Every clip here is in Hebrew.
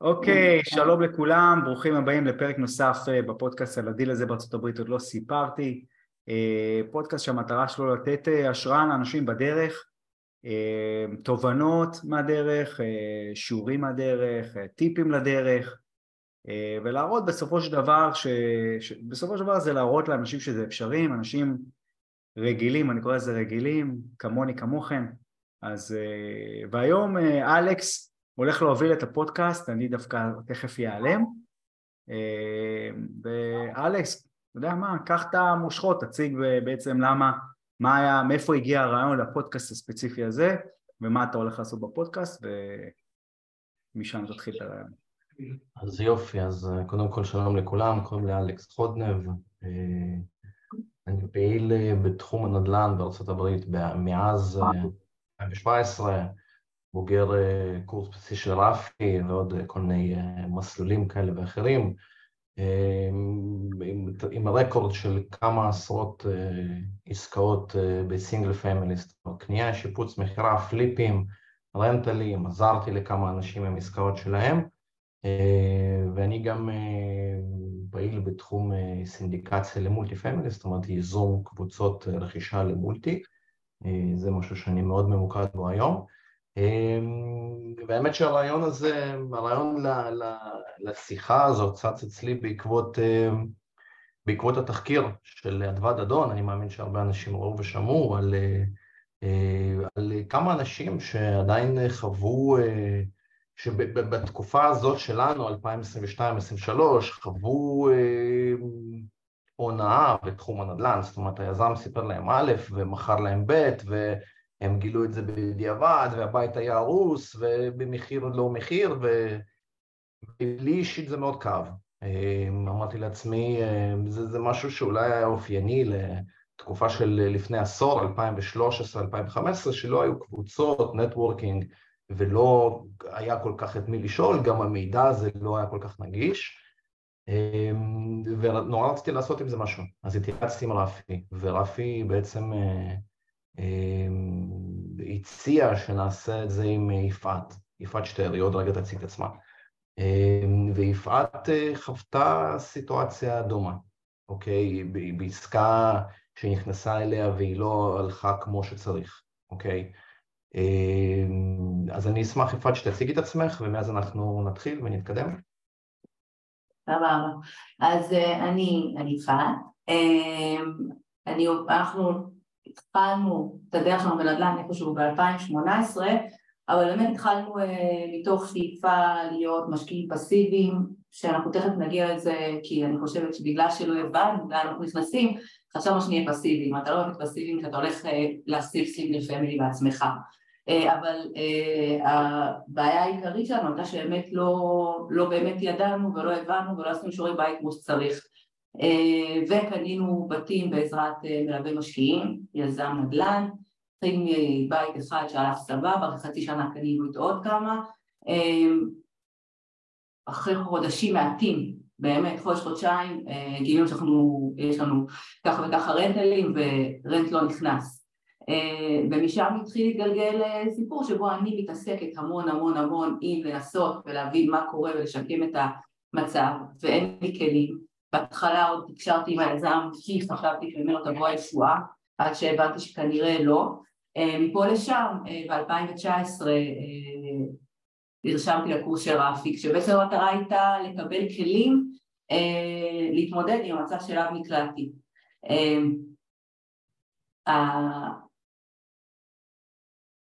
אוקיי, שלום לכולם, ברוכים הבאים לפרק נוסף אה, בפודקאסט על הדיל הזה בארצות הברית, עוד לא סיפרתי. אה, פודקאסט שהמטרה שלו לתת אה, השראה לאנשים בדרך, תובנות מהדרך, שיעורים מהדרך, טיפים לדרך, ולהראות בסופו של דבר, ש... בסופו של דבר זה להראות לאנשים שזה אפשרי, אנשים רגילים, אני קורא לזה רגילים, כמוני כמוכם, אז... והיום אלכס הולך להוביל את הפודקאסט, אני דווקא תכף ייעלם. אה, ואלכס, אתה יודע מה, קח את המושכות, תציג בעצם למה, מה היה, מאיפה הגיע הרעיון לפודקאסט הספציפי הזה, ומה אתה הולך לעשות בפודקאסט, ומשם תתחיל את הרעיון. אז יופי, אז אה, קודם כל שלום לכולם, קוראים לי אלכס חודנב, אה, אני פעיל בתחום הנדל"ן הברית מאז 2017, בוגר אה, קורס בסיסי של רפי ועוד אה, כל מיני אה, מסלולים כאלה ואחרים, עם, עם הרקורד של כמה עשרות עסקאות בסינגל פמילי, זאת אומרת קנייה, שיפוץ, מכירה, פליפים, רנטלים, עזרתי לכמה אנשים עם עסקאות שלהם, ואני גם פעיל בתחום סינדיקציה למולטי פמילי, זאת אומרת ייזום קבוצות רכישה למולטי, זה משהו שאני מאוד ממוקד בו היום. אמ, והאמת שהרעיון הזה, הרעיון לשיחה הזאת צץ אצלי בעקבות, אמ, בעקבות התחקיר של אדוה דדון, אני מאמין שהרבה אנשים ראו ושמעו על, אה, על כמה אנשים שעדיין חוו, אה, שבתקופה הזאת שלנו, 2022-2023, חוו הונאה בתחום הנדל"ן, זאת אומרת היזם סיפר להם א' ומכר להם ב' ו... הם גילו את זה בדיעבד, והבית היה הרוס, ובמחיר עוד לא מחיר, ולי אישית זה מאוד כאב. אמ, אמרתי לעצמי, אמ, זה, זה משהו שאולי היה אופייני לתקופה של לפני עשור, 2013-2015, שלא היו קבוצות, נטוורקינג, ולא היה כל כך את מי לשאול, גם המידע הזה לא היה כל כך נגיש. אמ, ונורא רציתי לעשות עם זה משהו. אז התייעצתי עם רפי, ורפי בעצם אה, אמ, הציע שנעשה את זה עם יפעת, יפעת שטרי, עוד רגע תציג את עצמה. אמ, ויפעת אה, חוותה סיטואציה דומה, אוקיי? בעסקה שנכנסה אליה והיא לא הלכה כמו שצריך, אוקיי? אז אני אשמח, יפעת, שתציגי את עצמך, ומאז אנחנו נתחיל ונתקדם. סבבה. אז אה, אני, אני יפעת. אנחנו התחלנו את הדרך שלנו בנדל"ן איפשהו ב-2018, אבל באמת התחלנו אה, מתוך שאיפה להיות משקיעים פסיביים, שאנחנו תכף נגיע לזה, כי אני חושבת שבגלל שלא הבנו לאן אנחנו נכנסים, חשבנו שנהיה פסיביים, אתה לא באמת פסיביים כשאתה הולך אה, להסיב סינגל פמילי בעצמך. אה, אבל uh, הבעיה העיקרית שלנו הייתה שבאמת לא, לא באמת ידענו ולא הבנו ולא עשינו שיעורי בית כמו שצריך. אה, וקנינו בתים בעזרת אה, מלווה משקיעים, יזם נדל"ן, התחיל מבית אחד שהלך סבבה, אחרי חצי שנה קנינו איתו עוד כמה, אה, אחרי חודשים מעטים, באמת חודש חודשיים, גילינו שאנחנו, יש לנו ככה וככה רנטלים ורנט לא נכנס ומשם התחיל להתגלגל סיפור שבו אני מתעסקת המון המון המון עם לנסות ולהבין מה קורה ולשקם את המצב ואין לי כלים. בהתחלה עוד תקשרתי עם היזם כי חשבתי שממנו תבוא הישועה עד שהבנתי שכנראה לא. אה, מפה לשם אה, ב-2019 אה, נרשמתי לקורס של רפי כשבעצם המטרה הייתה לקבל כלים להתמודד עם המצב שאליו נקלעתי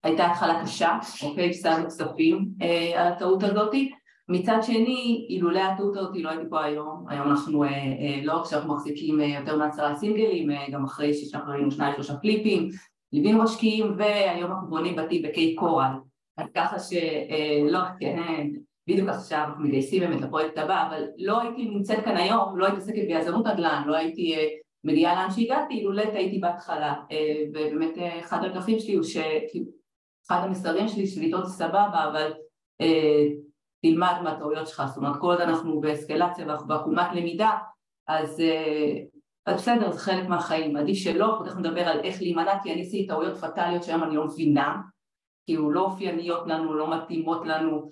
הייתה התחלה קשה, אוקיי, הפסדנו כספים על הטעות הזאתי מצד שני, אילולא הטעות הזאת לא הייתי פה היום, היום אנחנו אה, אה, לא רק שאנחנו מחזיקים אה, יותר מעשרה סינגלים, אה, גם אחרי ראינו שניים שלושה קליפים, ליווינו משקיעים והיום אנחנו בונים בתים בקייפ קורל, אז ככה שלא, אה, כן, בדיוק עכשיו אנחנו מגייסים באמת לפרויקט הבא, אבל לא הייתי נמצאת כאן היום, לא הייתי עוסקת ביזמות נדל"ן, לא הייתי אה, מגיעה לאן שהגעתי, אילולא הייתי בהתחלה, אה, ובאמת אה, אחד הדרכים שלי הוא ש... אחד המסרים שלי שביתות סבבה, אבל אה, תלמד מהטעויות שלך, זאת אומרת כל עוד אנחנו באסקלציה ואנחנו בעקומת למידה אז, אה, אז בסדר, זה חלק מהחיים, עדיף שלא, אנחנו תכף נדבר על איך להימנע כי אני עשיתי טעויות פטאליות שהיום אני לא מבינה. כאילו לא אופייניות לנו, לא מתאימות לנו,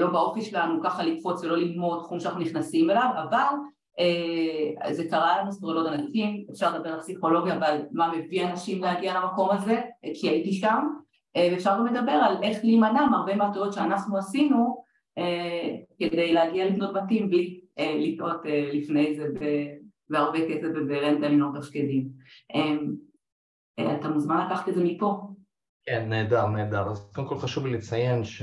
לא באופי שלנו ככה לקפוץ ולא ללמוד תחום שאנחנו נכנסים אליו, אבל זה קרה לנו סטרולוד אנשים, אפשר לדבר על פסיכולוגיה ועל מה מביא אנשים להגיע למקום הזה, כי הייתי שם, ואפשר גם לדבר על איך להימנע מהרבה מהטעויות שאנחנו עשינו כדי להגיע לקנות בתים בלי לטעות לפני זה והרבה כסף וברנטה לנהוג תפקידים. אתה מוזמן לקחת את זה מפה. כן, נהדר, נהדר. אז קודם כל חשוב לי לציין ש...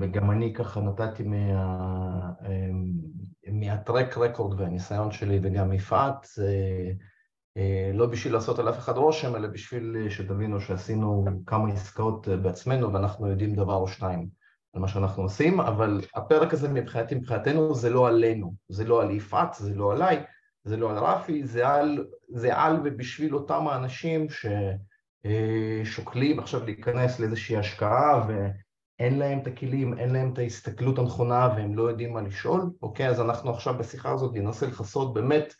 וגם אני ככה נתתי מה... מהטרק רקורד והניסיון שלי וגם יפעת, לא בשביל לעשות על אף אחד רושם, אלא בשביל שתבינו שעשינו כמה עסקאות בעצמנו ואנחנו יודעים דבר או שניים על מה שאנחנו עושים, אבל הפרק הזה מבחינתי, מבחינתנו, זה לא עלינו, זה לא על יפעת, זה לא עליי, זה לא על רפי, זה על, זה על ובשביל אותם האנשים ששוקלים עכשיו להיכנס לאיזושהי השקעה ואין להם את הכלים, אין להם את ההסתכלות הנכונה והם לא יודעים מה לשאול, אוקיי? אז אנחנו עכשיו בשיחה הזאת ננסה לכסות באמת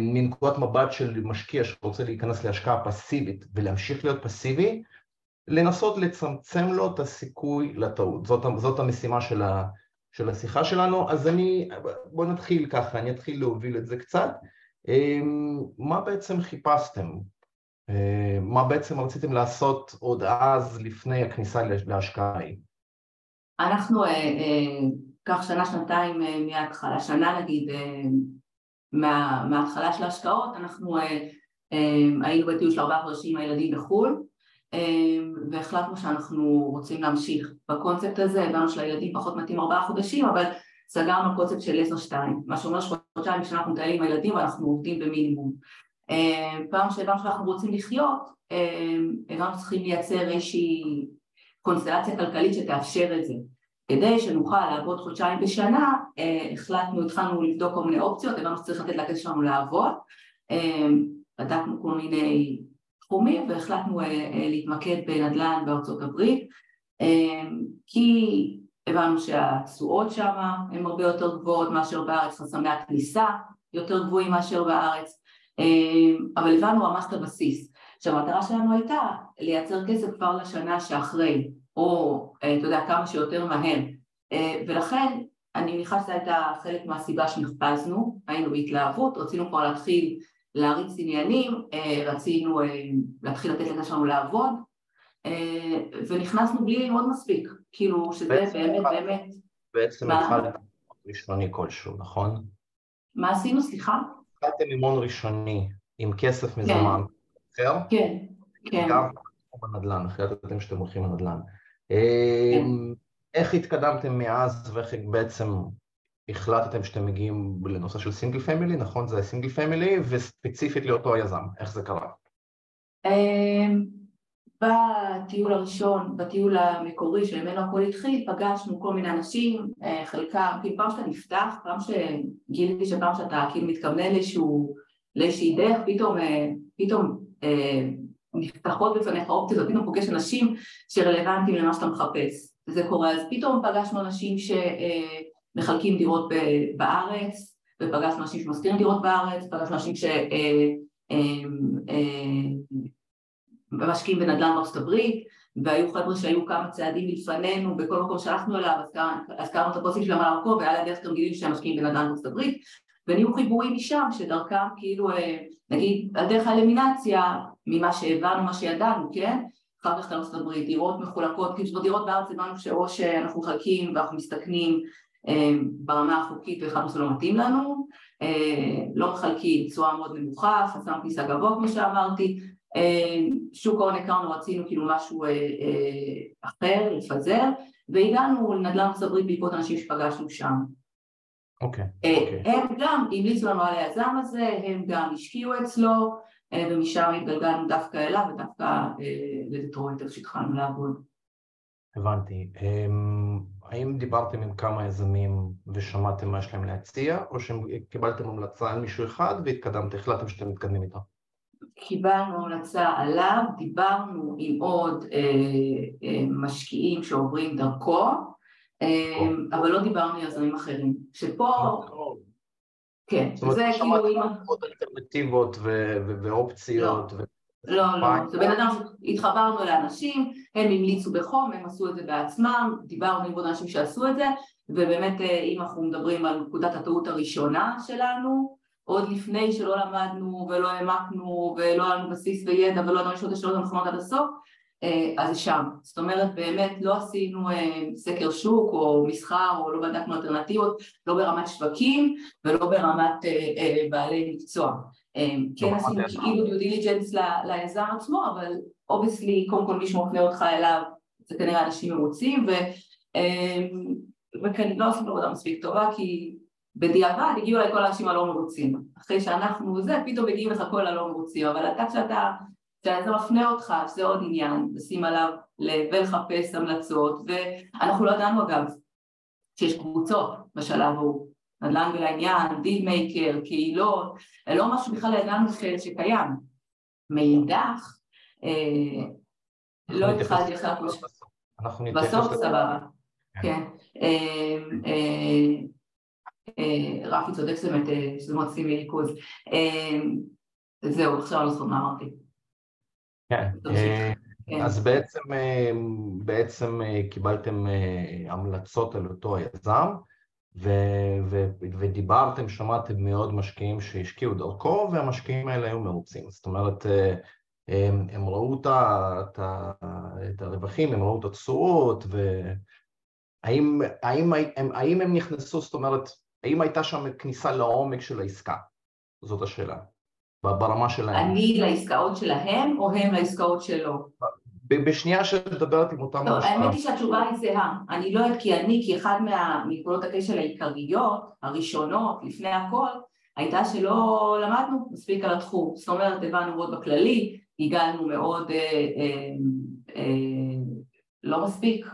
מנקודת מבט של משקיע שרוצה להיכנס להשקעה פסיבית ולהמשיך להיות פסיבי, לנסות לצמצם לו את הסיכוי לטעות. זאת, זאת המשימה של, ה, של השיחה שלנו. אז אני, בואו נתחיל ככה, אני אתחיל להוביל את זה קצת. אמ, מה בעצם חיפשתם? אמ, מה בעצם רציתם לעשות עוד אז, לפני הכניסה להשקעה ההיא? אנחנו, אה, אה, כך שנה, שנתיים אה, מההתחלה, שנה נגיד, מה, מההתחלה של ההשקעות, אנחנו היינו בטיול של ארבעה חודשים עם הילדים בחו"ל, אמ, והחלטנו שאנחנו רוצים להמשיך בקונספט הזה, הבנו שלילדים פחות מתאים ארבעה חודשים, אבל סגרנו קונספט של עשר שתיים, מה שאומר שחודשיים בשנה אנחנו מטיילים עם הילדים ואנחנו עובדים במינימום. אמ, פעם שהבנו שאנחנו רוצים לחיות, אמ, הבנו שצריכים לייצר איזושהי קונסטלציה כלכלית שתאפשר את זה. כדי שנוכל לעבוד חודשיים בשנה, אה, החלטנו, התחלנו לבדוק כל מיני אופציות, הבנו שצריך לתת לכסף שלנו לעבוד, בדקנו כל מיני תחומים והחלטנו אה, אה, להתמקד בנדל"ן בארצות הברית אה, כי הבנו שהתשואות שם הן הרבה יותר גבוהות מאשר בארץ, חסמי הכניסה יותר גבוהים מאשר בארץ אבל הבנו ממש את הבסיס שהמטרה שלנו הייתה לייצר כסף כבר לשנה שאחרי או אתה יודע כמה שיותר מהר ולכן אני מניחה שזו הייתה חלק מהסיבה שנחפזנו, היינו בהתלהבות, רצינו כבר להתחיל להריץ עניינים, אה, רצינו אה, להתחיל לתת את שלנו לעבוד אה, ונכנסנו בלי ללמוד מספיק, כאילו שזה באמת באמת... בעצם התחלתם ראשוני כלשהו, נכון? מה עשינו, סליחה? התחלתם הון ראשוני עם כסף כן. מזומן אחר? כן, כן. גם בנדל"ן, החלטתם שאתם הולכים לנדל"ן. כן. איך התקדמתם מאז ואיך בעצם החלטתם שאתם מגיעים לנושא של single family, נכון? זה single family, וספציפית לאותו היזם, איך זה קרה? אמ, בטיול הראשון, בטיול המקורי שממנו הכל התחיל, פגשנו כל מיני אנשים, אה, חלקם, כאילו פעם שאתה נפתח, פעם שגיליתי שפעם שאתה כאילו מתכוונן לאיזשהו, לאיזושהי דרך, פתאום, אה, פתאום אה, נפתחות בפניך אופציות, ופתאום פוגש אנשים שרלוונטיים למה שאתה מחפש, וזה קורה, אז פתאום פגשנו אנשים ש... אה, דירות בארץ, ופגשנו אנשים שמשכירים דירות בארץ, פגשנו אנשים שמשקיעים אה, אה, בנדל"ן בארצות הברית, והיו חבר'ה שהיו כמה צעדים לפנינו בכל מקום שהלכנו אליו, אז קראנו את הפוסטים שלהם על המקום, והיה הדרך גם גילים שהם משקיעים בנדל"ן בארצות הברית, ונהיו חיבורים משם שדרכם כאילו, נגיד, על דרך האלמינציה, ממה שהבנו, מה שידענו, כן? אחר כך לארצות הברית, דירות מחולקות, כאילו דירות בארץ הבנו שאו שאנחנו מחלקים ואנחנו מסתכנים אה, ברמה החוקית והחלטנו שזה לא מתאים לנו, אה, לא מחלקים תשואה מאוד נמוכה, חסם כניסה גבוה כמו שאמרתי, אה, שוק ההון הכרנו, רצינו כאילו משהו אחר, לפזר, והגענו לנדל"ן ארצות הברית בעקבות אנשים שפגשנו שם. אוקיי. Okay, okay. הם גם המליצו לנו על היזם הזה, הם גם השקיעו אצלו, ומשם התגלגלנו דווקא אליו ודווקא לדטרויט, איך שהתחלנו לעבוד. הבנתי. אמ, האם דיברתם עם כמה יזמים ושמעתם מה יש להם להציע, או שקיבלתם המלצה על מישהו אחד והתקדמתם, החלטתם שאתם מתקדמים איתו? קיבלנו המלצה עליו, דיברנו עם עוד אה, אה, משקיעים שעוברים דרכו, אה, אבל לא דיברנו עם יזמים אחרים. שפה... כן, זה כאילו... זאת אומרת, שמעתם עוד אלטרנטיבות ואופציות. לא. לא, לא, זה בן אדם שהתחברנו לאנשים, הם המליצו בחום, הם עשו את זה בעצמם, דיברנו עם עוד אנשים שעשו את זה, ובאמת אה, אם אנחנו מדברים על נקודת הטעות הראשונה שלנו, עוד לפני שלא למדנו ולא העמקנו ולא היה לנו בסיס וידע ולא ידענו לשאול את השאלות הנכונות עד הסוף, אה, אז שם. זאת אומרת באמת לא עשינו אה, סקר שוק או מסחר או לא בדקנו אלטרנטיבות, לא ברמת שווקים ולא ברמת בעלי מקצוע. כן עשינו כאילו due diligence ליזם עצמו, אבל obviously קודם כל מי שמופנה אותך אליו זה כנראה אנשים מרוצים וכנראה לא עשינו עבודה מספיק טובה כי בדיעבד הגיעו אליי כל האנשים הלא מרוצים אחרי שאנחנו זה פתאום מגיעים לך כל הלא מרוצים אבל אתה כשאתה כשאתה מפנה אותך זה עוד עניין לשים עליו ולחפש המלצות ואנחנו לא ידענו אגב שיש קבוצות בשלב ההוא נדל"ן ולעניין, Deal Maker, קהילות, לא משהו בכלל ידענו שקיים. מאידך, אה, לא התחלתי אחרי. אנחנו נתייחס בסוף סבבה, כן. כן. אה, אה, רפי צודק שזה באמת, שזה מאוד סימי ריכוז. זהו, עכשיו לא זוכר מה אמרתי. כן, כן. אז בעצם, בעצם קיבלתם המלצות על אותו ו- ודיברתם, שמעתם מאוד משקיעים שהשקיעו דרכו, והמשקיעים האלה היו מרוצים. זאת אומרת, הם, הם ראו את, את, את הרווחים, הם ראו את התשואות, והאם האם, הם, האם הם נכנסו, זאת אומרת, האם הייתה שם כניסה לעומק של העסקה? זאת השאלה, ברמה שלהם. אני לעסקאות שלהם, או הם לעסקאות שלו? בשנייה שאת מדברת עם אותם... לא, האמת היא שהתשובה היא זהה. אני לא יודעת כי אני, כי אחד מנקודות הקשר העיקריות, הראשונות, לפני הכל, הייתה שלא למדנו מספיק על התחום. זאת אומרת, הבנו מאוד בכללי, הגענו מאוד, אה, אה, אה, לא מספיק,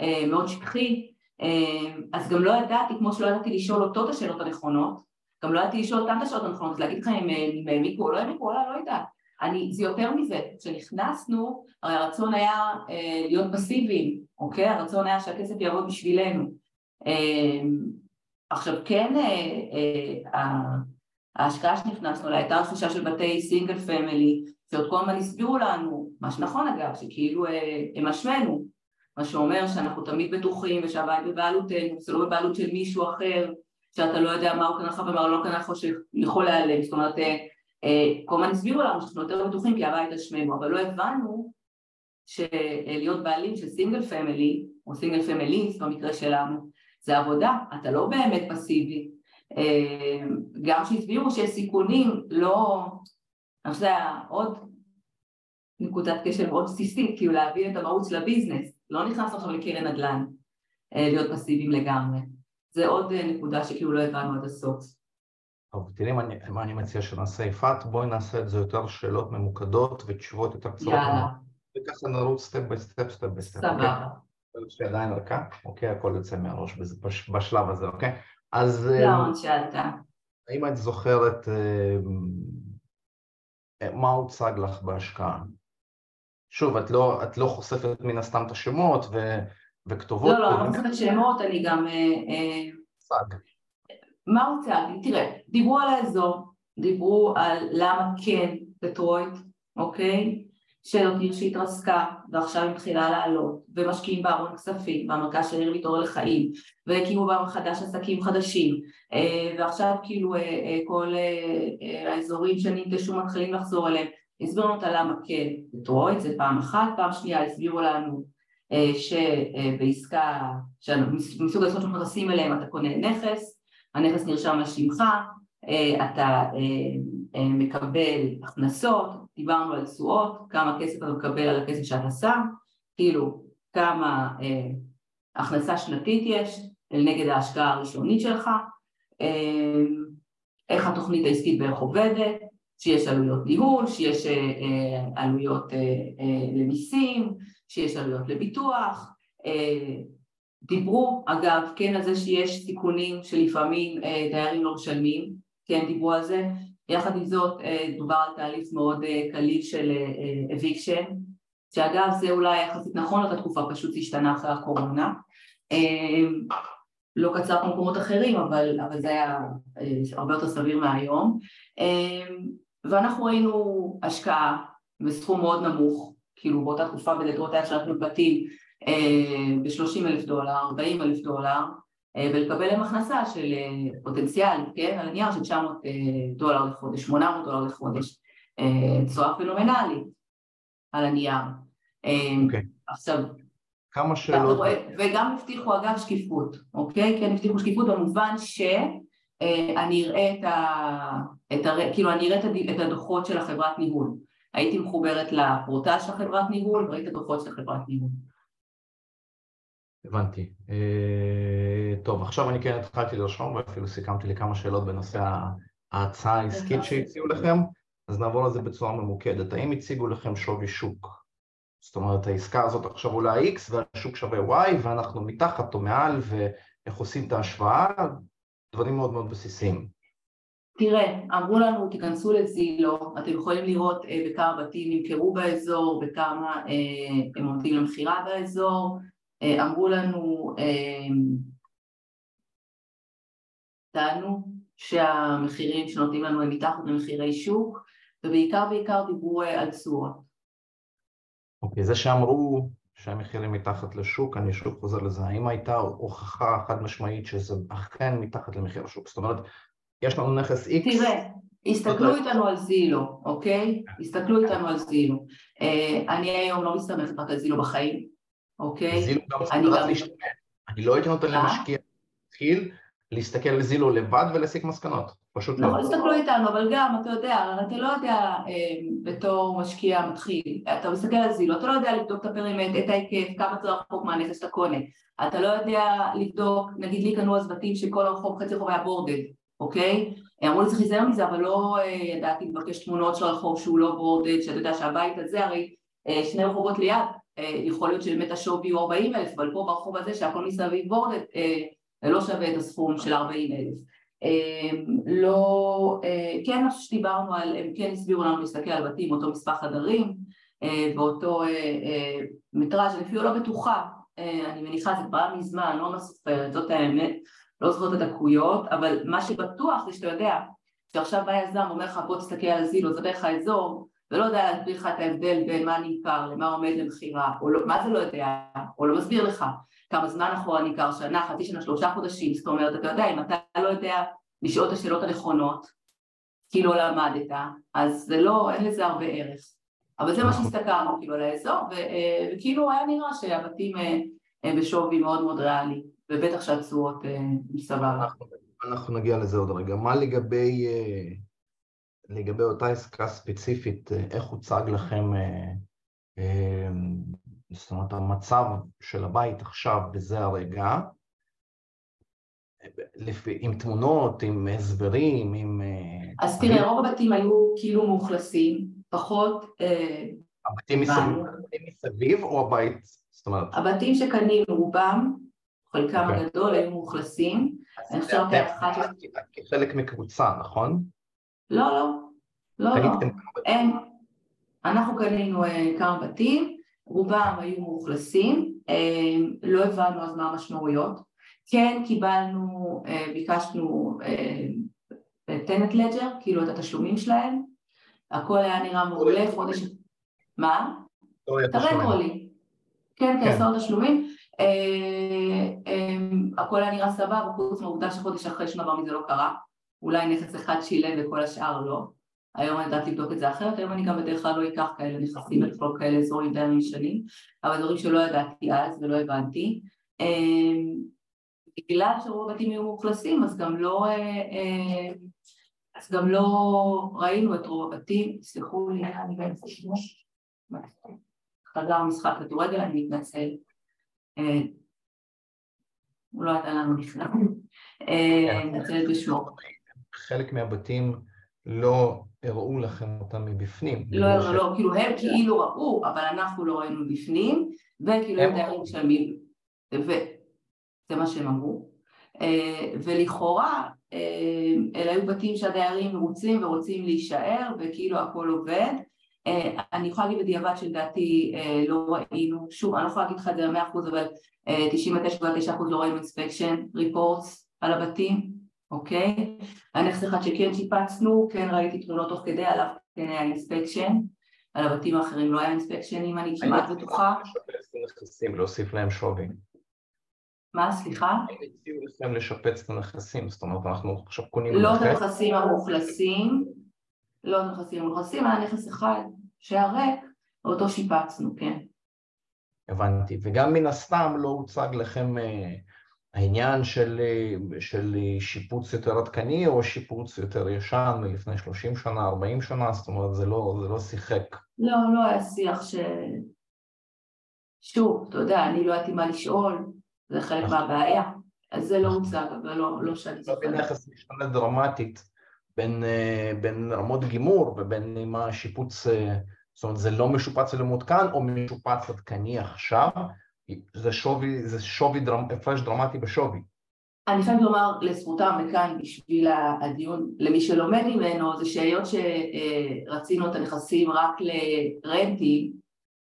אה, מאוד שכחי, אה, אז גם לא ידעתי, כמו שלא ידעתי לשאול אותו את השאלות הנכונות, גם לא ידעתי לשאול אותם את השאלות הנכונות, להגיד לך אם העמיקו או לא העמיקו, וואלה, לא יודעת. אני, זה יותר מזה, כשנכנסנו, הרי הרצון היה אה, להיות פסיביים, אוקיי? הרצון היה שהכסף יעבוד בשבילנו. אה, עכשיו כן, אה, אה, ההשקעה שנכנסנו אליה הייתה רכישה של בתי סינגל פמילי, שעוד כל הזמן הסבירו לנו, מה שנכון אגב, שכאילו אה, הם אשמנו, מה שאומר שאנחנו תמיד בטוחים ושהבית בבעלותנו, זה לא בבעלות של מישהו אחר, שאתה לא יודע מה הוא קנה לך ומה הוא לא קנה לך שיכול להיעלם, זאת אומרת אה, אה, כל הזמן הסבירו לנו שאנחנו יותר בטוחים כי הבית על אבל לא הבנו שלהיות בעלים של single family, או single families במקרה שלנו, זה עבודה, אתה לא באמת פסיבי. אה, גם שהסבירו שיש סיכונים, לא... אני חושבת עוד נקודת קשר מאוד בסיסית, כאילו להבין את המהות של הביזנס, לא נכנס עכשיו לקרן נדל"ן, להיות פסיביים לגמרי. זה עוד נקודה שכאילו לא הבנו עד הסוף. טוב, תראי מה אני, מה אני מציע שנעשה, יפעת, בואי נעשה את זה יותר שאלות ממוקדות ותשובות יותר קצרות. יאללה. וככה נרוץ step by step, step by step. סבבה. יש לי עדיין רכה, אוקיי? הכל יוצא מהראש בשלב הזה, אוקיי? אז... לא, שאלת. האם את זוכרת אה, מה הוצג לך בהשקעה? שוב, את לא, את לא חושפת מן הסתם את השמות ו, וכתובות. לא, לא, אני לא שמות, אני גם... הוצג. מה הוצג לי? תראה, דיברו על האזור, דיברו על למה כן דטרויט, אוקיי? שזאת עיר שהתרסקה ועכשיו היא מתחילה לעלות ומשקיעים בארון כספים והמרכז של עיר מתעורר לחיים והקימו בה מחדש עסקים חדשים אה, ועכשיו כאילו אה, אה, כל האזורים שננטשו מתחילים לחזור אליהם הסבירו לנו אותה למה כן דטרויט זה פעם אחת, פעם שנייה הסבירו לנו שבעסקה מסוג העסקות שאנחנו נכנסים אליהם אתה קונה נכס הנכס נרשם על שמך, אה, אתה אה, אה, מקבל הכנסות, דיברנו על תשואות, כמה כסף אתה מקבל על הכסף שאתה שם, כאילו כמה הכנסה שנתית יש נגד ההשקעה הראשונית שלך, איך התוכנית העסקית בערך עובדת, שיש עלויות ניהול, שיש עלויות למיסים, שיש עלויות לביטוח, דיברו אגב כן על זה שיש סיכונים שלפעמים אה, דיירים לא משלמים, כן דיברו על זה, יחד עם זאת אה, דובר על תהליך מאוד אה, קליל של אביקשן, שאגב זה אולי יחסית נכון אותה תקופה, פשוט השתנה אחרי הקורונה, לא קצר כמו מקומות אחרים אבל, אבל זה היה הרבה יותר סביר מהיום. ואנחנו ראינו השקעה בסכום מאוד נמוך, כאילו באותה תקופה בדלתות היה אפשר לקנות בתים אה, ב-30 אלף דולר, 40 אלף דולר, אה, ולקבל להם הכנסה של אה, פוטנציאל, כן, על הנייר של 900 דולר לחודש, 800 דולר לחודש, תשואה פנומנלית על הנייר. Okay. אוקיי. עכשיו, כמה שאלות... וגם הבטיחו אגב שקיפות, אוקיי? כן, הבטיחו שקיפות במובן שאני אראה את ה... את ה... כאילו אני אראה את הדוחות של החברת ניהול. הייתי מחוברת לפורטל של החברת ניהול וראיתי את הדוחות של החברת ניהול. הבנתי. אה, טוב, עכשיו אני כן התחלתי לרשום ואפילו סיכמתי לי כמה שאלות בנושא ההצעה העסקית שהציעו לכם, אז נעבור לזה בצורה ממוקדת. האם הציגו לכם שווי שוק? זאת אומרת, העסקה הזאת עכשיו עולה X והשוק שווה Y ואנחנו מתחת או מעל ואיך עושים את ההשוואה? דברים מאוד מאוד בסיסיים. תראה, אמרו לנו תיכנסו לזילו, אתם יכולים לראות אה, בכמה בתים נמכרו באזור, בכמה אה, הם עומדים למכירה באזור, אה, אמרו לנו, אה, טענו שהמחירים שנותנים לנו הם מתחת למחירי שוק ובעיקר בעיקר דיברו אה, על תשואות. אוקיי, זה שאמרו שהמחירים מתחת לשוק, אני שוב חוזר לזה, האם הייתה הוכחה חד משמעית שזה אכן מתחת למחיר השוק? זאת אומרת, יש לנו נכס X... תראה, הסתכלו איתנו על זילו, אוקיי? הסתכלו איתנו על זילו. אני היום לא מסתמכת רק על זילו בחיים, אוקיי? זילו גם צריך להשתמש. אני לא הייתי נותן למשקיע להתחיל להסתכל על זילו לבד ולהסיק מסקנות, פשוט לא. נכון, הסתכלו איתנו, אבל גם, אתה יודע, אתה לא יודע אה, בתור משקיע מתחיל, אתה מסתכל על זילו, אתה לא יודע לבדוק את הפרימט, את ההיקף, כמה זה רחוק מהנכס שאתה קונה, אתה לא יודע לבדוק, נגיד לי קנו אז בתים שכל הרחוב, חצי רחוב היה בורדד, אוקיי? אמרו לי צריך להיזהר מזה, אבל לא אה, ידעתי לבקש תמונות של הרחוב שהוא לא בורדד, שאתה יודע שהבית הזה הרי אה, שני רחובות ליד, אה, יכול להיות שבאמת השווי הוא 40 אלף, אבל פה ברחוב הזה שהכל מסביב בורדד לא שווה את הסכום של 40 אלף. לא, כן מה שדיברנו על, הם כן הסבירו לנו להסתכל על בתים, אותו מספר חדרים ואותו מטראז', אני אפילו לא בטוחה, אני מניחה זה כבר מזמן, לא מסופרת, זאת האמת, לא זוכרת את הדקויות, אבל מה שבטוח זה שאתה יודע, שעכשיו בא יזם ואומר לך בוא תסתכל על זילו, זה דרך האזור, ולא יודע להסביר לך את ההבדל בין מה נמכר למה עומד למכירה, או לא, מה זה לא יודע, או לא מסביר לך כמה זמן אחורה נמכר, שנה, חצי שנה, שלושה חודשים, זאת אומרת, אתה יודע, אם אתה לא יודע לשאול את השאלות הנכונות, כי לא למדת, אז זה לא, אין לזה הרבה ערך. אבל זה מה נכון. שהסתכלנו כאילו על האזור, אה, וכאילו היה נראה שהבתים אה, הם בשווי מאוד מאוד ריאלי, ובטח שהתשואות מסבבה. אנחנו נגיע לזה עוד רגע. מה לגבי אה, לגבי אותה עסקה ספציפית, אה, איך הוצג לכם, אה, אה, זאת אומרת, המצב של הבית עכשיו בזה הרגע, עם תמונות, עם הסברים, עם... אז תראה, רוב הבתים היו כאילו מאוכלסים, פחות... הבתים מסביב, מסביב או הבית? זאת אומרת... הבתים שקנינו רובם, חלקם. אוקיי. הגדול, היו מאוכלסים. אני חושבת שאחת... כחלק מקבוצה, נכון? לא, לא, לא, לא, אין. אנחנו קנינו אה, כמה בתים, רובם היו מאוכלסים, אה, לא הבנו אז מה המשמעויות. כן קיבלנו, אה, ביקשנו טנט לג'ר, כאילו את התשלומים שלהם, הכל היה נראה מעולה, חודש... מה? את הרנטרולי. כן, כן, עשרות תשלומים. הכל היה נראה סבבה, חוץ מהעובדה שחודש אחרי שום דבר מזה לא קרה. אולי נכס אחד שילם וכל השאר לא. היום אני יודעת לבדוק את זה אחרת, היום אני גם בדרך כלל לא אקח כאלה נכסים, לכלול כאלה אזורים די ישנים, אבל דברים שלא ידעתי אז ולא הבנתי. אמ, בגלל שרוב הבתים היו מאוכלסים, אז גם לא, אה, אה, אז גם לא ראינו את רוב הבתים, סלחו לי, אני באמצע שימוש, חדר משחק כדורגל, אני מתנצל. אה, הוא לא ידע לנו בכלל. אני מתנצלת בשמו. חלק מהבתים לא הראו לכם אותם מבפנים. לא, לא, כאילו הם כאילו ראו, אבל אנחנו לא ראינו בפנים, וכאילו הם דיירים משלמים, וזה מה שהם אמרו. אה, ולכאורה אה, אלה היו בתים שהדיירים מרוצים ורוצים להישאר וכאילו הכל עובד. אה, אני יכולה להגיד בדיעבד שלדעתי לא ראינו, שוב אני לא יכולה להגיד לך את זה במאה אחוז אבל 99.9% לא ראינו אינספקשן ריפורטס על הבתים אוקיי? הנכס אחד שכן שיפצנו, כן ראיתי תמונות תוך כדי עליו כן היה inspection, על הבתים האחרים לא היה inspection אם אני כמעט בטוחה. נכסים, להוסיף להם שווי. מה, סליחה? הציעו לכם לשפץ את הנכסים, זאת אומרת אנחנו עכשיו קונים לא את הנכסים המאוכלסים, לא את הנכסים המאוכלסים, היה נכס אחד שהיה ריק, ואותו שיפצנו, כן. הבנתי, וגם מן הסתם לא הוצג לכם אה, העניין של, אה, של שיפוץ יותר עדכני או שיפוץ יותר ישן מלפני 30 שנה, 40 שנה, זאת אומרת זה לא, זה לא שיחק. לא, לא היה שיח ש... שוב, אתה יודע, אני לא ידעתי מה לשאול, זה חלק. מהבעיה, אז זה לא הוצג, אבל לא, לא שאני זוכרת. בנכס משתנה דרמטית בין, אה, בין רמות גימור ובין אם השיפוץ, זאת אומרת זה לא משופץ אלא מעודכן או משופץ עדכני עכשיו, זה שווי, זה שווי, דרמ, הפרש דרמטי בשווי. אני חייבת לומר לזכותם וכאן בשביל הדיון למי שלומד ממנו זה שהיות שרצינו את הנכסים רק לרנטים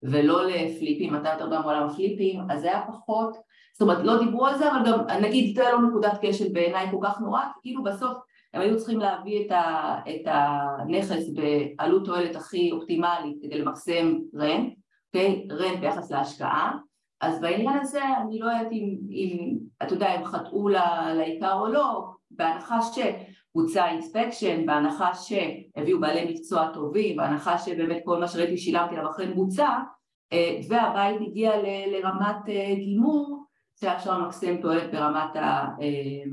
ולא לפליפים, אתה יותר בא מעולם הפליפים, אז זה היה פחות, זאת אומרת לא דיברו על זה אבל גם נגיד זה לא נקודת כשל בעיניי כל כך נורא, כאילו בסוף הם היו צריכים להביא את, ה, את הנכס בעלות תועלת הכי אופטימלית כדי למקסם רנט, אוקיי? רנט ביחס להשקעה אז בעניין הזה אני לא יודעת אם, אם אתה יודע, הם חטאו לעיקר או לא, בהנחה שבוצע אינספקשן, בהנחה שהביאו בעלי מקצוע טובים, בהנחה שבאמת כל מה שראיתי שילמתי עליו אכן בוצע, אה, והבית הגיע לרמת אה, גימור, שהיה אפשר למקסם תועלת ברמת, ה, אה,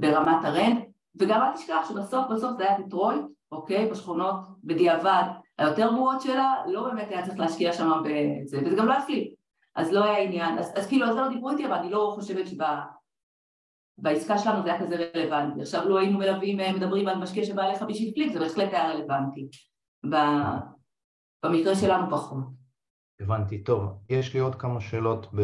ברמת הרנט, וגם אל תשכח שבסוף בסוף זה היה דטרויט, אוקיי? בשכונות בדיעבד היותר גרועות שלה, לא באמת היה צריך להשקיע שם בזה, וזה גם לא היה אז לא היה עניין, אז, אז כאילו זה לא דיברו איתי, אבל אני לא חושבת שבעסקה שלנו זה היה כזה רלוונטי. עכשיו לא היינו מלווים, אה, מדברים על משקיע שבא אליך בשביל פליק, זה בהחלט היה רלוונטי. במקרה שלנו פחות. הבנתי, טוב. יש לי עוד כמה שאלות ב...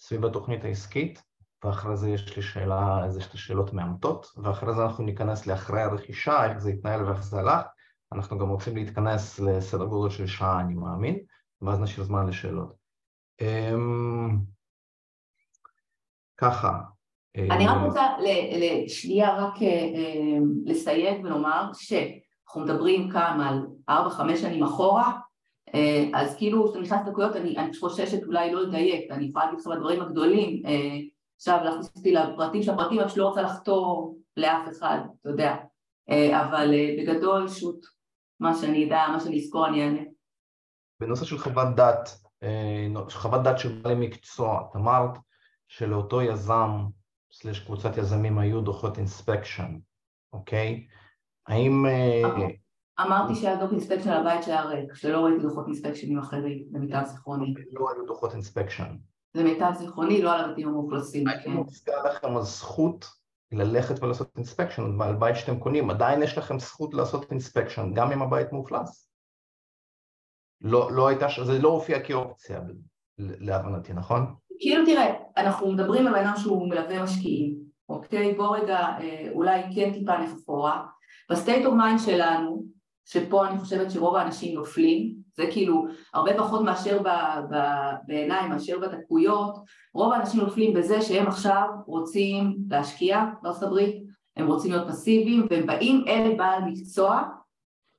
סביב התוכנית העסקית, ואחרי זה יש לי שאלה, איזה שתי שאלות מאמתות, ואחרי זה אנחנו ניכנס לאחרי הרכישה, איך זה התנהל ואיך זה הלך. אנחנו גם רוצים להתכנס לסדר גודל של שעה, אני מאמין, ואז נשאיר זמן לשאלות. אמ, ככה. אני רק אה, רוצה לשנייה רק אה, אה, לסייג ולומר שאנחנו מדברים כאן על 4-5 שנים אחורה, אז כאילו כשאתה נכנס לדקויות אני, אני חוששת אולי לא לדייק, אני יכולה להגיד לך בדברים הגדולים, עכשיו להכניס אותי לפרטים של הפרטים, רק שלא רוצה לחתור לאף אחד, אתה יודע, אבל בגדול shoot מה שאני אדע, מה שאני אזכור אני אענה. בנושא של חוות דעת, אה, חוות דעת של בעלי מקצוע, את אמרת שלאותו יזם, slash קבוצת יזמים היו דוחות inspection, אוקיי? האם... אה, אמרתי שהיה דוח inspection על הבית שהיה ריק, שלא ראיתי דוחות inspection ים אחרים, למיטב זיכרוני. לא היו דוחות inspection. למיטב זיכרוני, לא על הבתים המאוכלסים. האם כן. מוצגה לכם הזכות ללכת ולעשות inspection על בית שאתם קונים, עדיין יש לכם זכות לעשות inspection, גם אם הבית מאוכלס. לא, לא הייתה, זה לא הופיע כאופציה להבנתי, נכון? כאילו תראה, אנחנו מדברים על אדם שהוא מלווה משקיעים, אוקיי? בוא רגע אה, אולי כן טיפה נחפור. ב state of mind שלנו, שפה אני חושבת שרוב האנשים נופלים, זה כאילו הרבה פחות מאשר ב, ב, בעיניי, מאשר בדקויות, רוב האנשים נופלים בזה שהם עכשיו רוצים להשקיע בארצות הברית, הם רוצים להיות פסיביים והם באים אל בעל מקצוע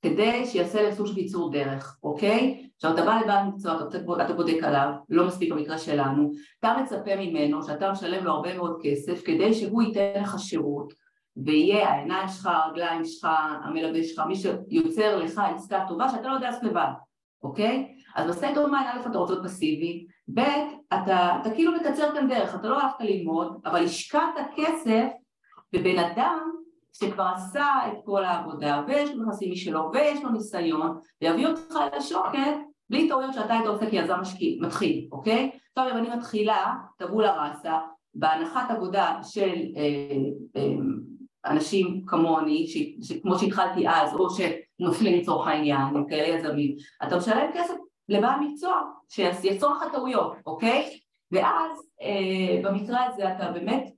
כדי שיעשה להם סוג של קיצור דרך, אוקיי? עכשיו אתה בא לבעל מקצוע, אתה, אתה בודק עליו, לא מספיק במקרה שלנו, אתה מצפה ממנו שאתה משלם לו הרבה מאוד כסף כדי שהוא ייתן לך שירות ויהיה העיניים שלך, הרגליים שלך, המלווה שלך, מי שיוצר לך עסקה טובה שאתה לא יודע לעשות לבד, אוקיי? אז אוף מיין א' אתה רוצה להיות פסיבי, ב' אתה, אתה כאילו מקצר כאן דרך, אתה לא הלכת ללמוד, אבל השקעת כסף בבן אדם שכבר עשה את כל העבודה ויש לו נכסים משלו ויש לו ניסיון ויביא אותך לשוקת בלי טעויות שאתה היית עושה כיזם מתחיל, אוקיי? עכשיו אם אני מתחילה, טבולה ראסה, בהנחת עבודה של אה, אה, אנשים כמוני, ש, כמו שהתחלתי אז, או שנופלים לצורך העניין, עם כאלה יזמים, אתה משלם כסף לבעל מקצוע, שיצור לך טעויות, אוקיי? ואז אה, במקרה הזה אתה באמת,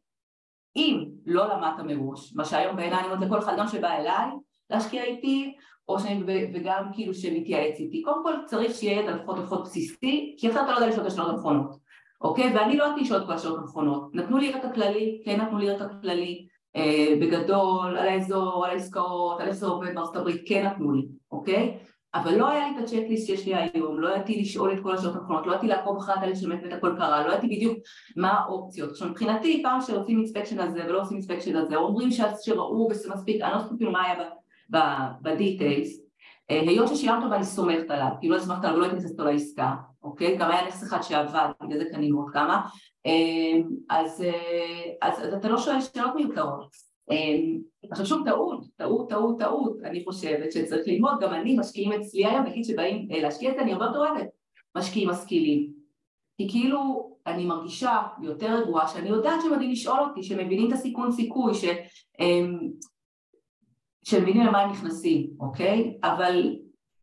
אם לא למדת מראש, מה שהיום בעיניי אני אומרת לכל אחד גם שבא אליי להשקיע איתי, או שאני, וגם כאילו שמתייעץ איתי, קודם כל צריך שיהיה ידע לפחות לפחות בסיסי, כי אחרת אתה לא יודע לשאול את השאלות הנכונות, אוקיי? ואני לא יודעת לשאול את כל השאלות הנכונות, נתנו לי את הכללי, כן נתנו לי את הכללי, בגדול, על האזור, על העסקאות, על איך זה עובד בארצות הברית, כן נתנו לי, אוקיי? אבל לא היה לי את ה checklist שיש לי היום, לא ידעתי לשאול את כל השאלות הנכונות, לא ידעתי לעקוב אחרי התהליך שבאמת באמת הכל קרה, לא ידעתי בדיוק מה האופציות. עכשיו מבחינתי פעם שעושים inspection על זה ולא עושים inspection על זה, אומרים שראו מספיק, אני לא זוכרת כאילו מה היה ב details, אה, היות ששילמת ואני סומכת עליו, כי לא סומכת עליו ולא הייתי נכנסת לו לעסקה, אוקיי? גם היה נכס אחד שעבד, בגלל זה קנינו עוד כמה, אה, אז, אה, אז, אז אתה לא שואל שאלות מיותרות. עכשיו שוב טעות, טעות, טעות, טעות, אני חושבת שצריך ללמוד, גם אני משקיעים אצלי היום, נגיד שבאים להשקיע את זה, אני הרבה יותר משקיעים משכילים, כי כאילו אני מרגישה יותר רגועה שאני יודעת שהם יודעים לשאול אותי, שמבינים את הסיכון סיכוי, ש... שמבינים למה הם נכנסים, אוקיי? אבל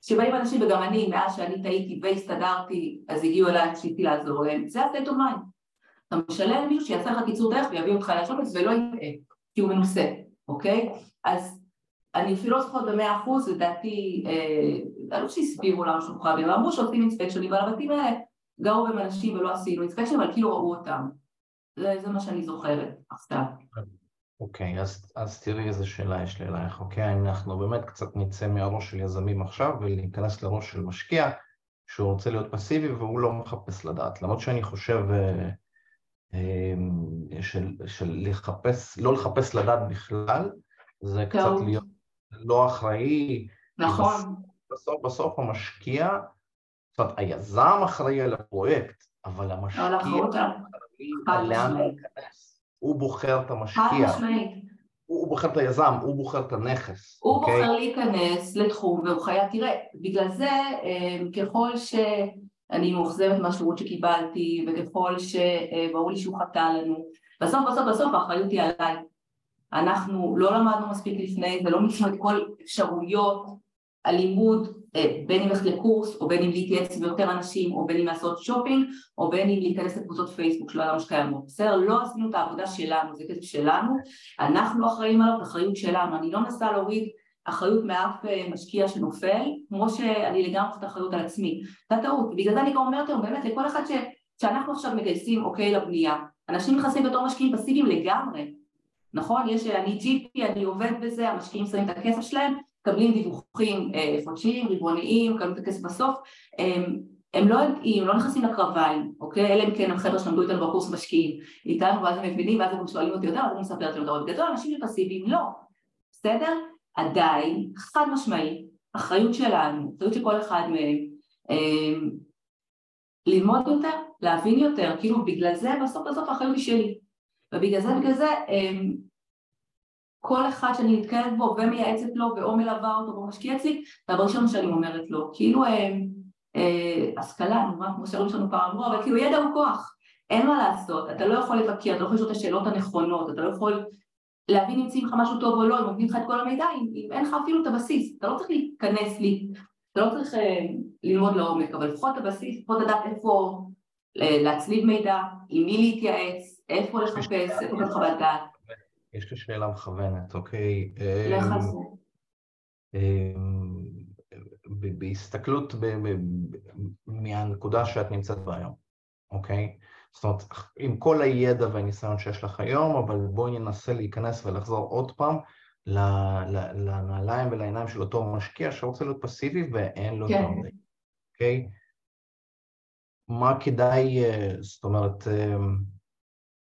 כשבאים אנשים וגם אני, מאז שאני טעיתי והסתדרתי, אז הגיעו אליי, רציתי לעזור להם, זה ה-state of mind. אתה משלם מישהו שיעשה לך קיצור דרך ויביא אותך לשופט ולא יטעה, כי הוא מנוסה, אוקיי? אז אני אפילו לא זוכרת במאה אחוז, לדעתי, אה, לא שהסבירו למה שהוא חייבים, אמרו שעושים אינספקשנים, אבל הבתים האלה גרו בהם אנשים ולא עשינו אינספקשן, אבל כאילו ראו אותם. זה, זה מה שאני זוכרת עכשיו. אוקיי, אז, אז תראי איזה שאלה יש לי אלייך, אוקיי? אנחנו באמת קצת נצא מהראש של יזמים עכשיו ולהיכנס לראש של משקיע שהוא רוצה להיות פסיבי והוא לא מחפש לדעת. למרות שאני חושב אה, אה, של, של לחפש, לא לחפש לדעת בכלל, זה טוב. קצת להיות לא אחראי. נכון. בסוף, בסוף המשקיע, זאת אומרת, היזם אחראי על הפרויקט, אבל המשקיע אחראי לאן להיכנס. הוא בוחר את המשקיע. חד משמעית. הוא בוחר את היזם, הוא בוחר את הנכס. הוא okay? אוקיי? בוחר להיכנס לתחום והוא חייב, תראה, בגלל זה אמ, ככל שאני מאוכזבת מהשירות שקיבלתי וככל שברור לי שהוא חטא לנו, בסוף בסוף בסוף האחריות היא עליי. אנחנו לא למדנו מספיק לפני זה, לא מיצינו את כל אפשרויות הלימוד אה, בין אם ללכת לקורס, או בין אם להתייעץ עם יותר אנשים, או בין אם לעשות שופינג, או בין אם להיכנס לקבוצות פייסבוק שלא ידענו שקיימות. בסדר? לא עשינו את העבודה שלנו, זה כסף שלנו, אנחנו אחראים עליו, אחריות שלנו. אני לא מנסה להוריד אחריות מאף אה, משקיע שנופל, כמו שאני לגמרי חושבת אחריות על עצמי. זו טעות, בגלל זה אני גם אומרת היום, באמת, לכל אחד ש... שאנחנו עכשיו מגייסים אוקיי לבנייה, אנשים נכנסים בתור משקיעים פסיביים לגמרי, נכון? יש, אני ג'יפי, אני עובד בזה, המשקיעים שמים את הכסף שלהם, מקבלים דיווחים אה, חודשיים, רבעוניים, מקבלים את הכסף בסוף, הם, לא יודעים, לא נכנסים לקרביים, אוקיי? אלה אם כן החבר'ה שלמדו איתנו בקורס משקיעים איתנו ואז הם מבינים ואז הם שואלים אותי יותר, אז אני מספרת להם יותר בגדול, אנשים פסיביים לא, בסדר? עדיין, חד משמעי, אחריות שלנו, אחריות של כל אחד מהם, אה, ללמוד יותר, להבין יותר, כאילו בגלל זה בסוף בסוף האחריות היא שלי ובגלל זה בגלל זה אה, כל אחד שאני נתקלת בו ומייעצת לו ואו מלווה אותו או משקיע אצלי, זה הראשון שאני אומרת לו, כאילו אה, אה, השכלה, נאמר כמו שהורים שלנו פעם אמרו, אבל כאילו ידע הוא כוח, אין מה לעשות, אתה לא יכול לבקר, אתה לא יכול לשאול את השאלות הנכונות, אתה לא יכול להבין אם יוצאים לך משהו טוב או לא, אם נותנים לך את כל המידע, אם, אם אין לך אפילו את הבסיס, אתה לא צריך להיכנס לי, אתה לא צריך אה, ללמוד לעומק, אבל לפחות את הבסיס, לפחות לדעת איפה אה, להצליב מידע, עם מי להתייעץ, איפה לחפש, איפה לתת חוות דעת. יש לי שאלה מכוונת, אוקיי? לך על זה. בהסתכלות מהנקודה שאת נמצאת בה היום, אוקיי? זאת אומרת, עם כל הידע והניסיון שיש לך היום, אבל בואי ננסה להיכנס ולחזור עוד פעם לנעליים ולעיניים של אותו משקיע שרוצה להיות פסיבי ואין לו כן. דברים, אוקיי? מה כדאי, אה, זאת אומרת, אה,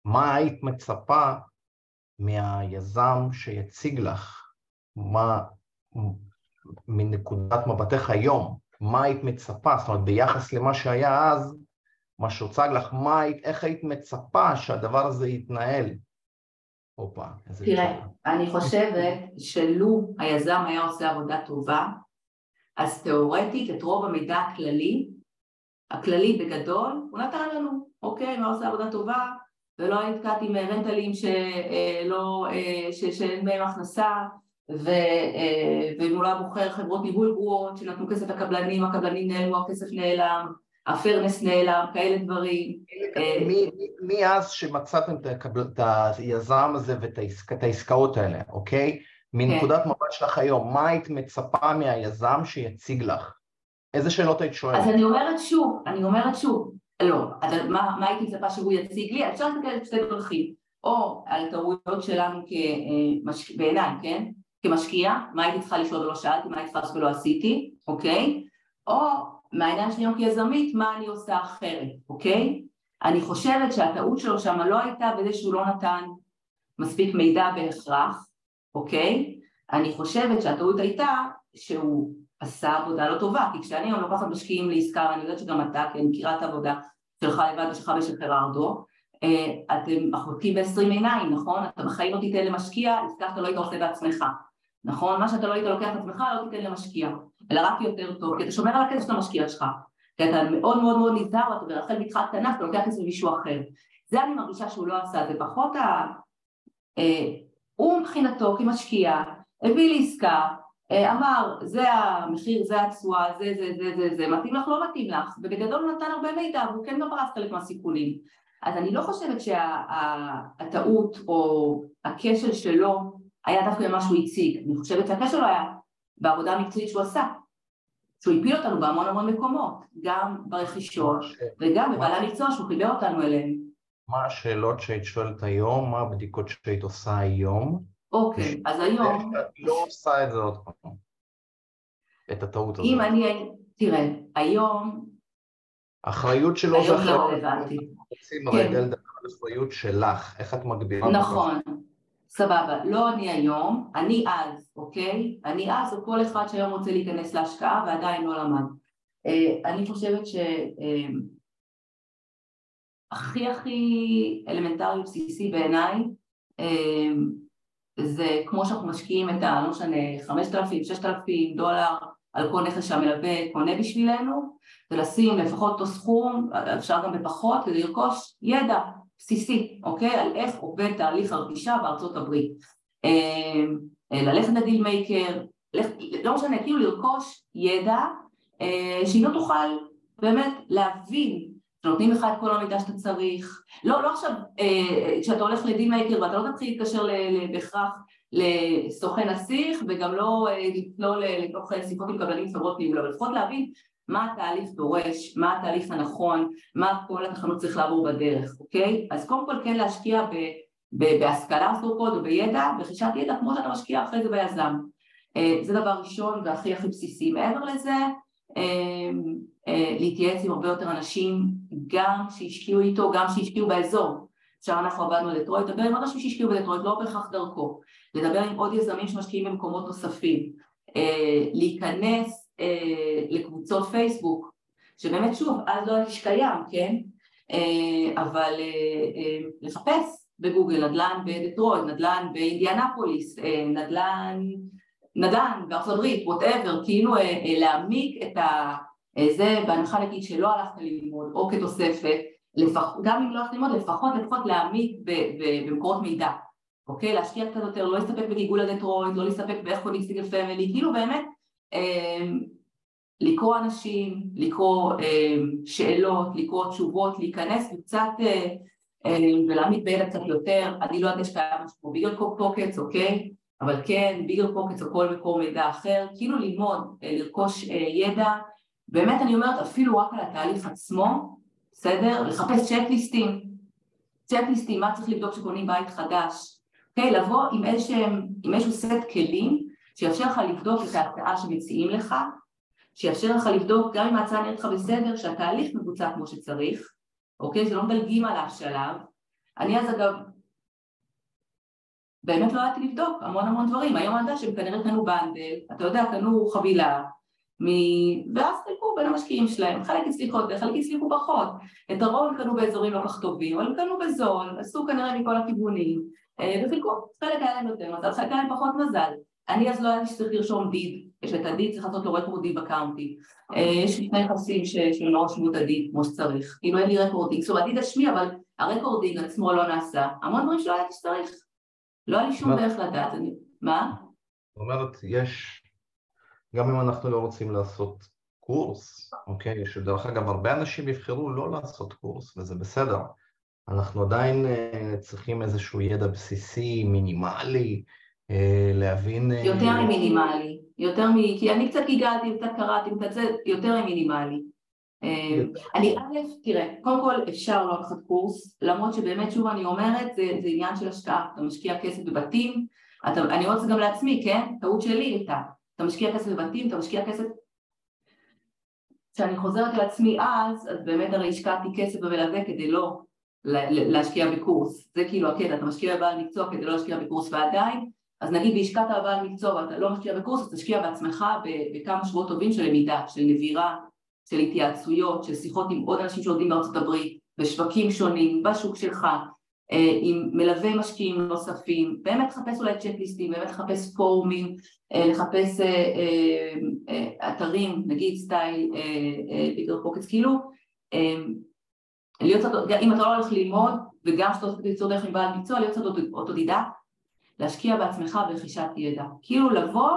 מה היית מצפה מהיזם שיציג לך מה מנקודת מבטך היום, מה היית מצפה, זאת אומרת ביחס למה שהיה אז, מה שהוצג לך, מה היית, איך היית מצפה שהדבר הזה יתנהל? הופה, איזה תראה. אני חושבת שלו היזם היה עושה עבודה טובה, אז תאורטית את רוב המידע הכללי, הכללי בגדול, הוא נתן לנו, אוקיי, מה עושה עבודה טובה, ולא נתקעת עם רנטלים שלא, אה, ש, שאין בהם הכנסה ו, אה, ואם הוא לא בוחר חברות ניהול גרועות שנתנו כסף לקבלנים, הקבלנים נעלמו, הכסף נעלם, הפרנס נעלם, כאלה דברים. אה, מאז שמצאתם את היזם הזה ואת העסקאות האלה, אוקיי? מנקודת כן. מבט שלך היום, מה היית מצפה מהיזם שיציג לך? איזה שאלות היית שואלת? אז אני אומרת שוב, אני אומרת שוב, לא, אבל מה, מה הייתי מצפה שהוא יציג לי? אפשר להסתכל על שתי דרכים. או על טעויות שלנו כמשקיע, בעיניי, כן? כמשקיע, מה הייתי צריכה לשאול ולא שאלתי, מה הייתי צריכה לעשות ולא עשיתי, אוקיי? או מהעניין שלי כיזמית, מה אני עושה אחרת, אוקיי? אני חושבת שהטעות שלו שם לא הייתה בזה שהוא לא נתן מספיק מידע בהכרח, אוקיי? אני חושבת שהטעות הייתה שהוא עשה עבודה לא טובה, כי כשאני היום לוקחת משקיעים לעסקה, ואני יודעת שגם אתה, כי אני מכירה את העבודה שלך לבד ושלך ושל חררדו, אתם מחלקים בעשרים עיניים, נכון? אתה בחיים לא תיתן למשקיע, שאתה לא היית עושה בעצמך, נכון? מה שאתה לא היית לוקח לעצמך לא תיתן למשקיע, אלא רק יותר טוב, כי אתה שומר על הכסף של המשקיע שלך, כי אתה מאוד מאוד מאוד נזהר, ואתה ברחל בתך קטנה, אתה לוקח כסף למישהו אחר. זה אני מרגישה שהוא לא עשה, זה פחות ה... אה, הוא מבחינתו כמשקיע הביא לי עסקה, אמר זה המחיר, זה התשואה, זה זה זה זה זה, מתאים לך, לא מתאים לך, ובגדול הוא נתן הרבה מידע והוא כן מברס חלק מהסיכונים. אז אני לא חושבת שהטעות שה, או הכשל שלו היה דווקא במה שהוא הציג, אני חושבת שהכשל שלו היה בעבודה המקצועית שהוא עשה, שהוא הפיל אותנו בהמון המון מקומות, גם ברכישות וגם בבעלי המקצוע שהוא חיבר אותנו אליהם. מה השאלות שהיית שואלת היום, מה הבדיקות שהיית עושה היום, אוקיי, אז היום... אני לא עושה את זה עוד פעם, את הטעות הזאת. אם אני... תראה, היום... האחריות שלו זה אחריות. היום לא הבנתי. רוצים רגע לדבר על אחריות שלך, איך את מגבירה... נכון, סבבה. לא אני היום, אני אז, אוקיי? אני אז, או כל אחד שהיום רוצה להיכנס להשקעה ועדיין לא למד. אה, אני חושבת ש... אה, הכי הכי אלמנטרי ובסיסי בעיניי זה כמו שאנחנו משקיעים את ה... לא משנה, 5,000, 6,000 דולר על כל נכס שהמלווה קונה בשבילנו, ולשים לפחות אותו סכום, אפשר גם בפחות, כדי לרכוש ידע בסיסי, אוקיי? על איך עובד תהליך הרכישה בארצות הברית. אמ, ללכת לדיל מייקר, לא משנה, כאילו לרכוש ידע אה, שהיא לא תוכל באמת להבין שנותנים לך את כל המידע שאתה צריך, לא, לא עכשיו אה, כשאתה הולך לדיל מייקר ואתה לא תתחיל להתקשר בהכרח לסוכן הסיך וגם לא לצלול לא לתוך שיחות עם קבלנים חברות ניהול, אבל לפחות להבין מה התהליך דורש, מה התהליך הנכון, מה כל התחנות צריך לעבור בדרך, אוקיי? אז קודם כל כן להשקיע ב, ב, בהשכלה סורקוד או בידע, ברכישת ידע כמו שאתה משקיע אחרי זה ביזם. אה, זה דבר ראשון והכי הכי בסיסי. מעבר לזה, אה, אה, להתייעץ עם הרבה יותר אנשים, גם שהשקיעו איתו, גם שהשקיעו באזור. עכשיו אנחנו עבדנו על דטרויט, לדבר עם אנשים שהשקיעו בדטרויט, לא בהכרח דרכו, לדבר עם עוד יזמים שמשקיעים במקומות נוספים, להיכנס לקבוצות פייסבוק, שבאמת שוב, אז לא היה שקיים, כן? אבל לחפש בגוגל נדל"ן בדטרויט, נדל"ן באינדיאנפוליס, נדל"ן נדל"ן בארצות הברית, whatever, כאילו אה, אה, להעמיק את ה... אה, זה בהנחה נגיד שלא הלכת ללמוד או כתוספת, לפח, גם אם לא הלכת ללמוד, לפחות לפחות להעמיק במקורות מידע, אוקיי? להשקיע קצת יותר, לא להסתפק בגיגול הדטרויט, לא להסתפק באיך קונים single family, כאילו באמת אה, לקרוא אנשים, לקרוא אה, שאלות, לקרוא תשובות, להיכנס וקצת אה, ולהעמיק בידע קצת יותר, אני לא יודעת שקיים משהו כמו BiggerPockets, אוקיי? אבל כן, BiggerPockets או כל מקור מידע אחר, כאילו ללמוד, אה, לרכוש אה, ידע, באמת אני אומרת אפילו רק על התהליך עצמו, בסדר? לחפש צ'קליסטים, צ'קליסטים, מה צריך לבדוק כשקונים בית חדש, אוקיי? לבוא עם איזשהם, עם איזשהו סט כלים שיאפשר לך לבדוק את ההצעה שמציעים לך, שיאפשר לך לבדוק גם אם ההצעה נראית לך בסדר, שהתהליך מבוצע כמו שצריך, אוקיי? שלא מדלגים עליו שלב. אני אז אגב באמת לא ידעתי לבדוק המון המון דברים, היום אני יודעת שהם כנראה קנו בנדל, אתה יודע, קנו חבילה, מ... ואז חילקו בין המשקיעים שלהם, חלק הצליחו יותר, חלק הצליחו פחות, את הרוב קנו באזורים לא כך טובים, אבל הם קנו בזול, עשו כנראה מכל הכיוונים, אה, וחילקו, חלק היה להם יותר מזל, חלק היה להם פחות מזל, אני אז לא ידעתי שצריך לרשום deed, יש את ה deed, צריך לעשות לו recording ב county, אה, יש לי שני נכסים שהם לא רשמו את ה deed כמו שצריך, כאילו אין לי recording, זאת אומרת ה deed עצמו אבל ה recording עצמו לא נעשה, המון דברים שלא ידעתי שצריך לא היה לי שום דרך לדעת, אני... מה? זאת אומרת, יש, גם אם אנחנו לא רוצים לעשות קורס, אוקיי, שדרך אגב הרבה אנשים יבחרו לא לעשות קורס, וזה בסדר, אנחנו עדיין uh, צריכים איזשהו ידע בסיסי, מינימלי, uh, להבין... Uh, יותר ממינימלי, יותר מ... כי אני קצת גיגלתי, קצת קראתי, קצת זה, יותר ממינימלי. אה, אני א', תראה, קודם כל אפשר לא לקחת קורס, למרות שבאמת שוב אני אומרת, זה, זה עניין של השקעה, אתה משקיע כסף בבתים, אתה, אני אומרת את זה גם לעצמי, כן? טעות שלי הייתה, אתה משקיע כסף בבתים, אתה משקיע כסף... כשאני חוזרת לעצמי אז, אז באמת הרי השקעתי כסף במלווה כדי לא להשקיע בקורס, זה כאילו הקטע, אתה משקיע בבעל מקצוע כדי לא להשקיע בקורס ועדיין, אז נגיד והשקעת בבעל מקצוע ואתה לא משקיע בקורס, אז תשקיע בעצמך בכמה שבועות טובים של למידה, של נבירה, של התייעצויות, של שיחות עם עוד אנשים שעובדים בארצות הברית, בשווקים שונים, בשוק שלך, אה, עם מלווי משקיעים נוספים, באמת לחפש אולי checklist ים, באמת לחפש פורומים, אה, לחפש אה, אתרים, נגיד style BiggerPockets, כאילו להיות, אם אתה לא הולך ללמוד וגם שאתה ליצור דרך עם בעל מקצוע, להיות אוטודידקט, להשקיע בעצמך ברכישת ידע, כאילו לבוא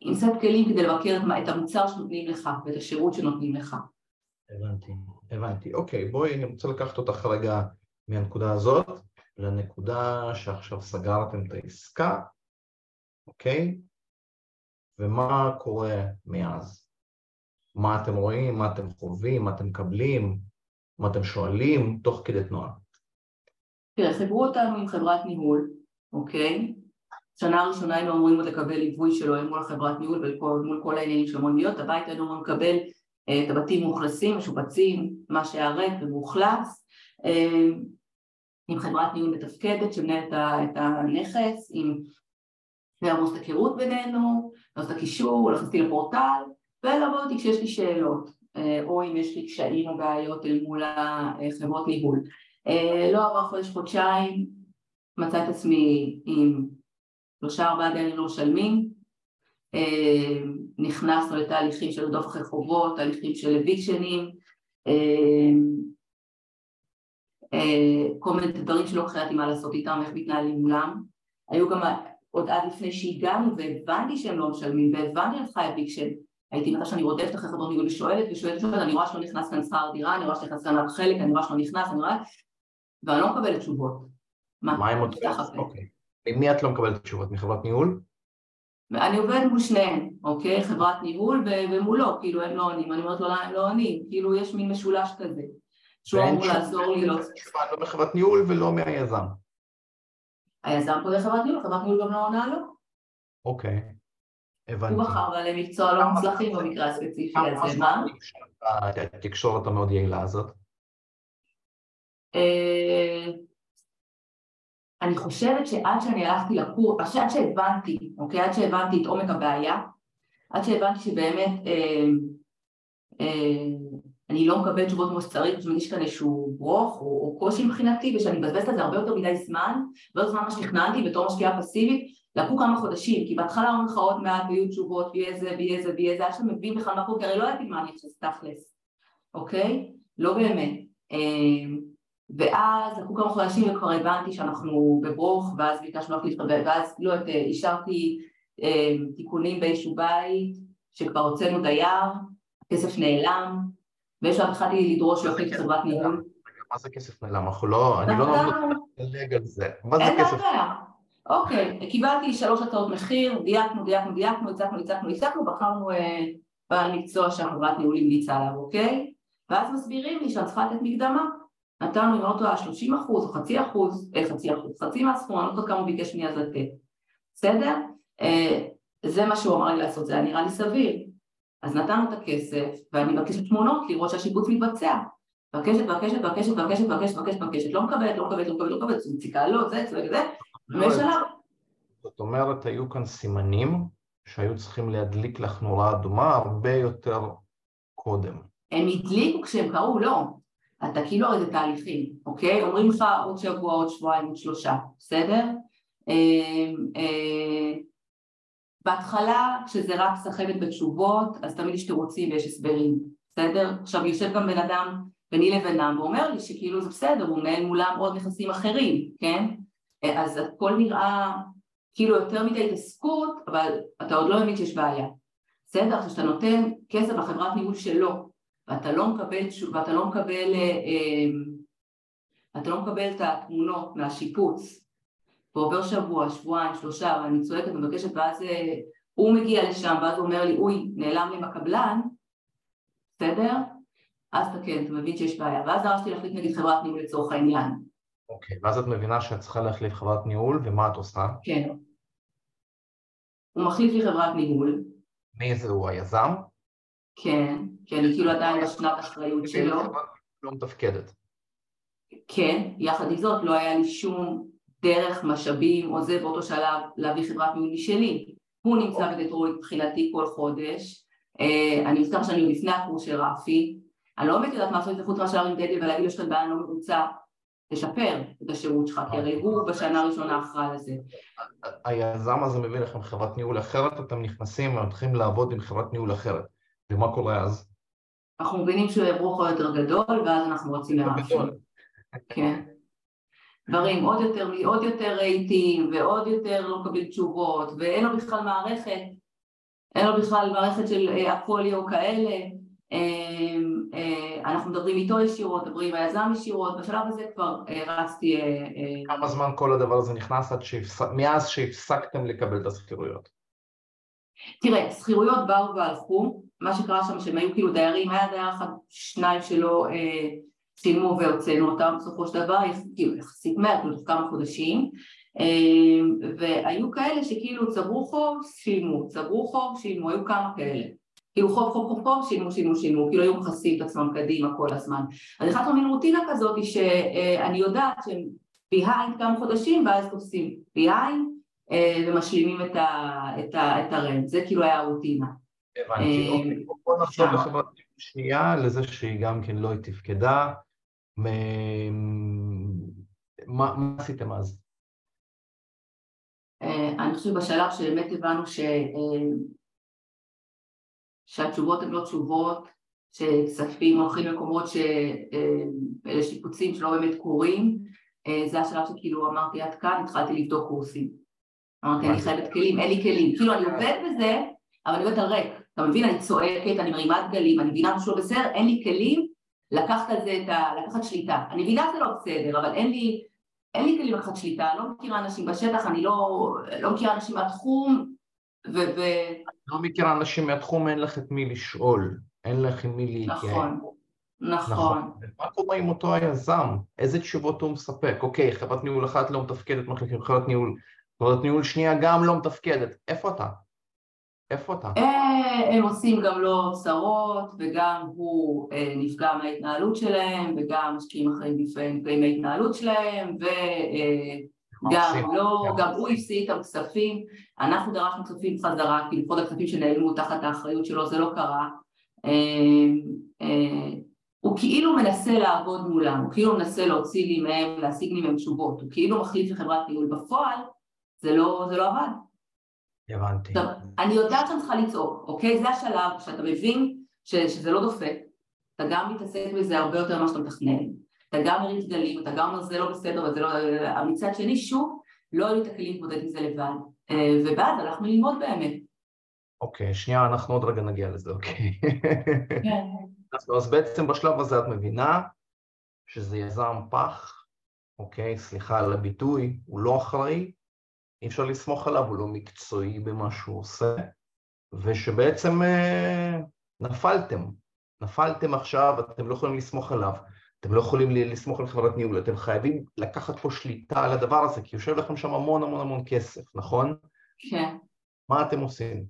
עם סט כלים כדי לבקר את המוצר שנותנים לך ואת השירות שנותנים לך. הבנתי, הבנתי. אוקיי, בואי, אני רוצה לקחת אותך רגע מהנקודה הזאת לנקודה שעכשיו סגרתם את העסקה, אוקיי? ומה קורה מאז? מה אתם רואים, מה אתם חווים, מה אתם מקבלים, מה אתם שואלים תוך כדי תנועה. תראה, חיברו אותנו עם חברת ניהול, אוקיי? שנה ראשונה היינו אמורים עוד לקבל ליווי שלו מול החברת ניהול ומול כל העניינים שאמורים להיות, הבית היינו אמורים לקבל אה, את הבתים מאוכלסים, משופצים, מה שהיה ריק ומאוכלס, אה, עם חברת ניהול מתפקדת שמנהלת את הנכס, עם לעמוס את הקירות בינינו, את הקישור, אותי לפורטל, ולעבוד אותי כשיש לי שאלות, אה, או אם יש לי קשיים או בעיות אל מול החברות ניהול. לא עבר חודש חודשיים, מצא את עצמי עם שלושה ארבעה דיינים לא משלמים, אה, נכנסנו לתהליכים של רדוף אחרי חובות, תהליכים של אביקשנים, אה, אה, כל מיני דברים שלא החלטתי מה לעשות איתם, איך מתנהלים מולם. היו גם עוד עד לפני שהגענו והבנתי שהם לא משלמים והבנתי אותך אביקשן הייתי מתי שאני רודפת אחרי חדור ניהול ושואלת ושואלת ושואלת אני רואה שלא נכנס כאן שכר דירה, אני רואה שנכנס כאן חלק, אני רואה שלא נכנס, אני רואה ואני לא מקבלת תשובות. מה הם עוד אוקיי. ממי את לא מקבלת תשובות? מחברת ניהול? אני עובדת מול שניהם, אוקיי? חברת ניהול ומולו, כאילו הם לא עונים, אני אומרת לו הם לא עונים, כאילו יש מין משולש כזה, שהוא אמור לעזור לי לא... לא מחברת ניהול ולא מהיזם. היזם פה זה חברת ניהול, חברת ניהול גם לא עונה לו. אוקיי, הבנתי. הוא בחר בעלי מקצוע לא מוצלחים במקרה הספציפי הזה, מה? התקשורת המאוד יעילה הזאת? אני חושבת שעד שאני הלכתי לקורס, עד שהבנתי, אוקיי? עד שהבנתי את עומק הבעיה, עד שהבנתי שבאמת אה, אה, אני לא מקבל תשובות כמו שצריך, יש כאן איזשהו ברוך או, או קושי מבחינתי ושאני מבזבזת על זה הרבה יותר מדי זמן, ועוד זמן מה שתכננתי בתור משקיעה פסיבית, לקחו כמה חודשים, כי בהתחלה אומרים לך עוד מעט ויהיו תשובות ויהיה זה ויהיה זה ויהיה זה, עד שאתה מבין בכלל מה קורה, כי הרי לא ידעתי מה אני עכשיו תכלס, אוקיי? לא באמת. אה, ואז לקחו כמה חודשים וכבר הבנתי שאנחנו בברוך ואז ביקשנו להחליף ואז לא יודעת, אישרתי אה, תיקונים באיזשהו בית שכבר הוצאנו דייר, הכסף נעלם ויש לך התחלתי לדרוש להחליף חברת ניהול. מה זה כסף נעלם? אנחנו לא, אני לא מדלג על זה. מה זה כסף? אוקיי, קיבלתי שלוש הצעות מחיר, דייקנו, דייקנו, דייקנו, הצעקנו, הצעקנו, הצעקנו, בחרנו אה, בעל מקצוע שהחברת ניהול המליצה עליו, אוקיי? ואז מסבירים לי שאני צריכה לתת מקדמה נתנו, אם לא טועה, 30 אחוז או חצי אחוז, אה, חצי אחוז, חצי מהסכום, אני לא יודעת כמה הוא ביקש ממני אז לתת, בסדר? אה, זה מה שהוא אמר לי לעשות, זה היה נראה לי סביר. אז נתנו את הכסף, ואני מבקשת תמונות לראות שהשיבוץ מתבצע. מבקשת, מבקשת, מבקשת, מבקשת, מבקשת, מבקשת, מבקשת, לא מקבלת, לא מקבלת, לא מקבלת, לא מקבלת, זה מציקה, לא, זה, זה וזה, ושלב. זאת אומרת, היו כאן סימנים שהיו צריכים להדליק לך נורה אדומה הרבה יותר קודם. הם הדליקו כשהם קראו, לא. אתה כאילו הרי זה תהליכים, אוקיי? אומרים לך עוד שבוע, עוד שבועיים, עוד שלושה, בסדר? אמ, אה, בהתחלה, כשזה רק סחבת בתשובות, אז תמיד יש תירוצים ויש הסברים, בסדר? עכשיו יושב גם בן אדם ביני לבינם ואומר לי שכאילו זה בסדר, הוא מנהל מולם עוד נכסים אחרים, כן? אה, אז הכל נראה כאילו יותר מדי התעסקות, אבל אתה עוד לא מבין שיש בעיה. בסדר? עכשיו כשאתה נותן כסף לחברת ניהול שלו, ואתה לא מקבל, ואתה לא מקבל, אה, אה, אתה לא מקבל את התמונות מהשיפוץ ועובר שבוע, שבועיים, שלושה ואני צועקת ומבקשת ואז אה, הוא מגיע לשם ואז הוא אומר לי אוי נעלם לי עם הקבלן בסדר? אז אתה כן, אתה מבין שיש בעיה. ואז דרשתי להחליט נגיד חברת ניהול לצורך העניין. אוקיי, ואז את מבינה שאת צריכה להחליף חברת ניהול, ומה את עושה? כן. הוא מחליף לי חברת ניהול. מי זה הוא, היזם? כן, כן, היא כאילו עדיין בשנת אחריות שלו. לא מתפקדת. כן, יחד עם זאת לא היה לי שום דרך, משאבים או זה באותו שלב להביא חברת ניהול משלי. הוא נמצא אוקיי. בדטרויט מבחינתי כל חודש. אה, אני מזכר שאני לפני הקורס של רפי. אני לא באמת יודעת מה לעשות את זה חוץ מאשר עם דדי ולהגיד לו שאתה בעיה לא מרוצה. לשפר את השירות שלך, כי הרי הוא בשנה הראשונה אחראי לזה. היזם הזה מביא לכם חברת ניהול אחרת, אתם נכנסים ומתחילים לעבוד עם חברת ניהול אחרת. ומה קורה אז? אנחנו מבינים שהוא ברוך יותר גדול, ואז אנחנו רוצים להרחיב. כן. דברים עוד יותר, עוד יותר רהיטים, ועוד יותר לא מקבל תשובות, ואין לו בכלל מערכת, אין לו בכלל מערכת של הפוליו אה, כאלה. אמ, אה, אנחנו מדברים איתו ישירות, מדברים עם היזם ישירות, בשלב הזה כבר אה, רצתי... כמה זמן כל הדבר הזה נכנס שהפסק... מאז שהפסקתם לקבל את השכירויות? תראה, שכירויות באו והלכו, מה שקרה שם שהם היו כאילו דיירים, היה דייר אחד, שניים שלא אה, צילמו והוצאנו אותם בסופו של דבר, כאילו יחסית מעט, כאילו כמה חודשים, אה, והיו כאלה שכאילו צברו חוב, שילמו, צברו חוב, שילמו, היו כמה כאלה. כאילו חוב חוב חוב חוב, שילמו שילמו שילמו, כאילו היו מכסים את עצמם קדימה כל הזמן. אז אחת מין רוטינה כזאת היא שאני יודעת שהם behind כמה חודשים ואז תופסים behind אה, ומשלימים את, את, את הרנט, זה כאילו היה הרוטינה. הבנתי, אה, אוקיי, בוא נחזור לחברת שנייה לזה שהיא גם כן לא תפקדה, מה עשיתם אז? אה, אני חושבת בשלב שבאמת הבנו ש... שהתשובות הן לא תשובות, שכספים הולכים למקומות שאלה שיפוצים שלא באמת קורים, זה השלב שכאילו אמרתי עד כאן, התחלתי לבדוק קורסים. אמרתי, אני חייבת כלים, אין לי כלים. כאילו, אני עובדת בזה, אבל אני עובדת על ריק. אתה מבין, אני צועקת, אני מרימה דגלים, אני מבינה משהו לא בסדר, אין לי כלים לקחת זה את ה... לקחת שליטה. אני מבינה שזה לא בסדר, אבל אין לי, אין לי כלים לקחת שליטה, לא מכירה אנשים בשטח, אני לא, לא מכירה אנשים מהתחום, ו... ו... לא מכירה אנשים מהתחום, אין לך את מי לשאול, אין לך עם מי להתייעץ. נכון. נכון. נכון. מה קורה עם אותו היזם? איזה תשובות הוא מספק? אוקיי, חברת ניהול אחת לא מתפקדת, חברת ניהול חברת ניהול שנייה גם לא מתפקדת. איפה אתה? איפה אתה? אה, הם עושים גם לו צרות, וגם הוא אה, נפגע מההתנהלות שלהם, וגם משקיעים אחרים נפגעים מההתנהלות שלהם, וגם אה, לא, גם הוא הפסיד איתם כספים, אנחנו דרשנו כספים חזרה, כי לפחות הכספים שנעלמו תחת האחריות שלו, זה לא קרה. הוא כאילו מנסה לעבוד מולם, הוא כאילו מנסה להוציא לי מהם, להשיג לי מהם תשובות, הוא כאילו מחליף לחברת ניהול בפועל, זה לא, זה לא עבד. הבנתי. עכשיו, אני יודעת שאני צריכה לצעוק, אוקיי? זה השלב שאתה מבין ש, שזה לא דופק, אתה גם מתעסק בזה הרבה יותר ממה שאתה מתכנן, אתה גם מרים דגלים, אתה גם אומר זה לא בסדר וזה לא... מצד שני, שוב, לא היו לי את הכלים להתמודד עם זה לבד, אה, ואז הלכנו ללמוד באמת. אוקיי, שנייה, אנחנו עוד רגע נגיע לזה, אוקיי. כן. אז בעצם בשלב הזה את מבינה שזה יזם פח, אוקיי, סליחה על הביטוי, הוא לא אחראי, אי אפשר לסמוך עליו, הוא לא מקצועי במה שהוא עושה, ושבעצם אה, נפלתם. נפלתם עכשיו, אתם לא יכולים לסמוך עליו, אתם לא יכולים לסמוך על חברת ניהול, אתם חייבים לקחת פה שליטה על הדבר הזה, כי יושב לכם שם המון המון המון כסף, נכון? כן. מה אתם עושים?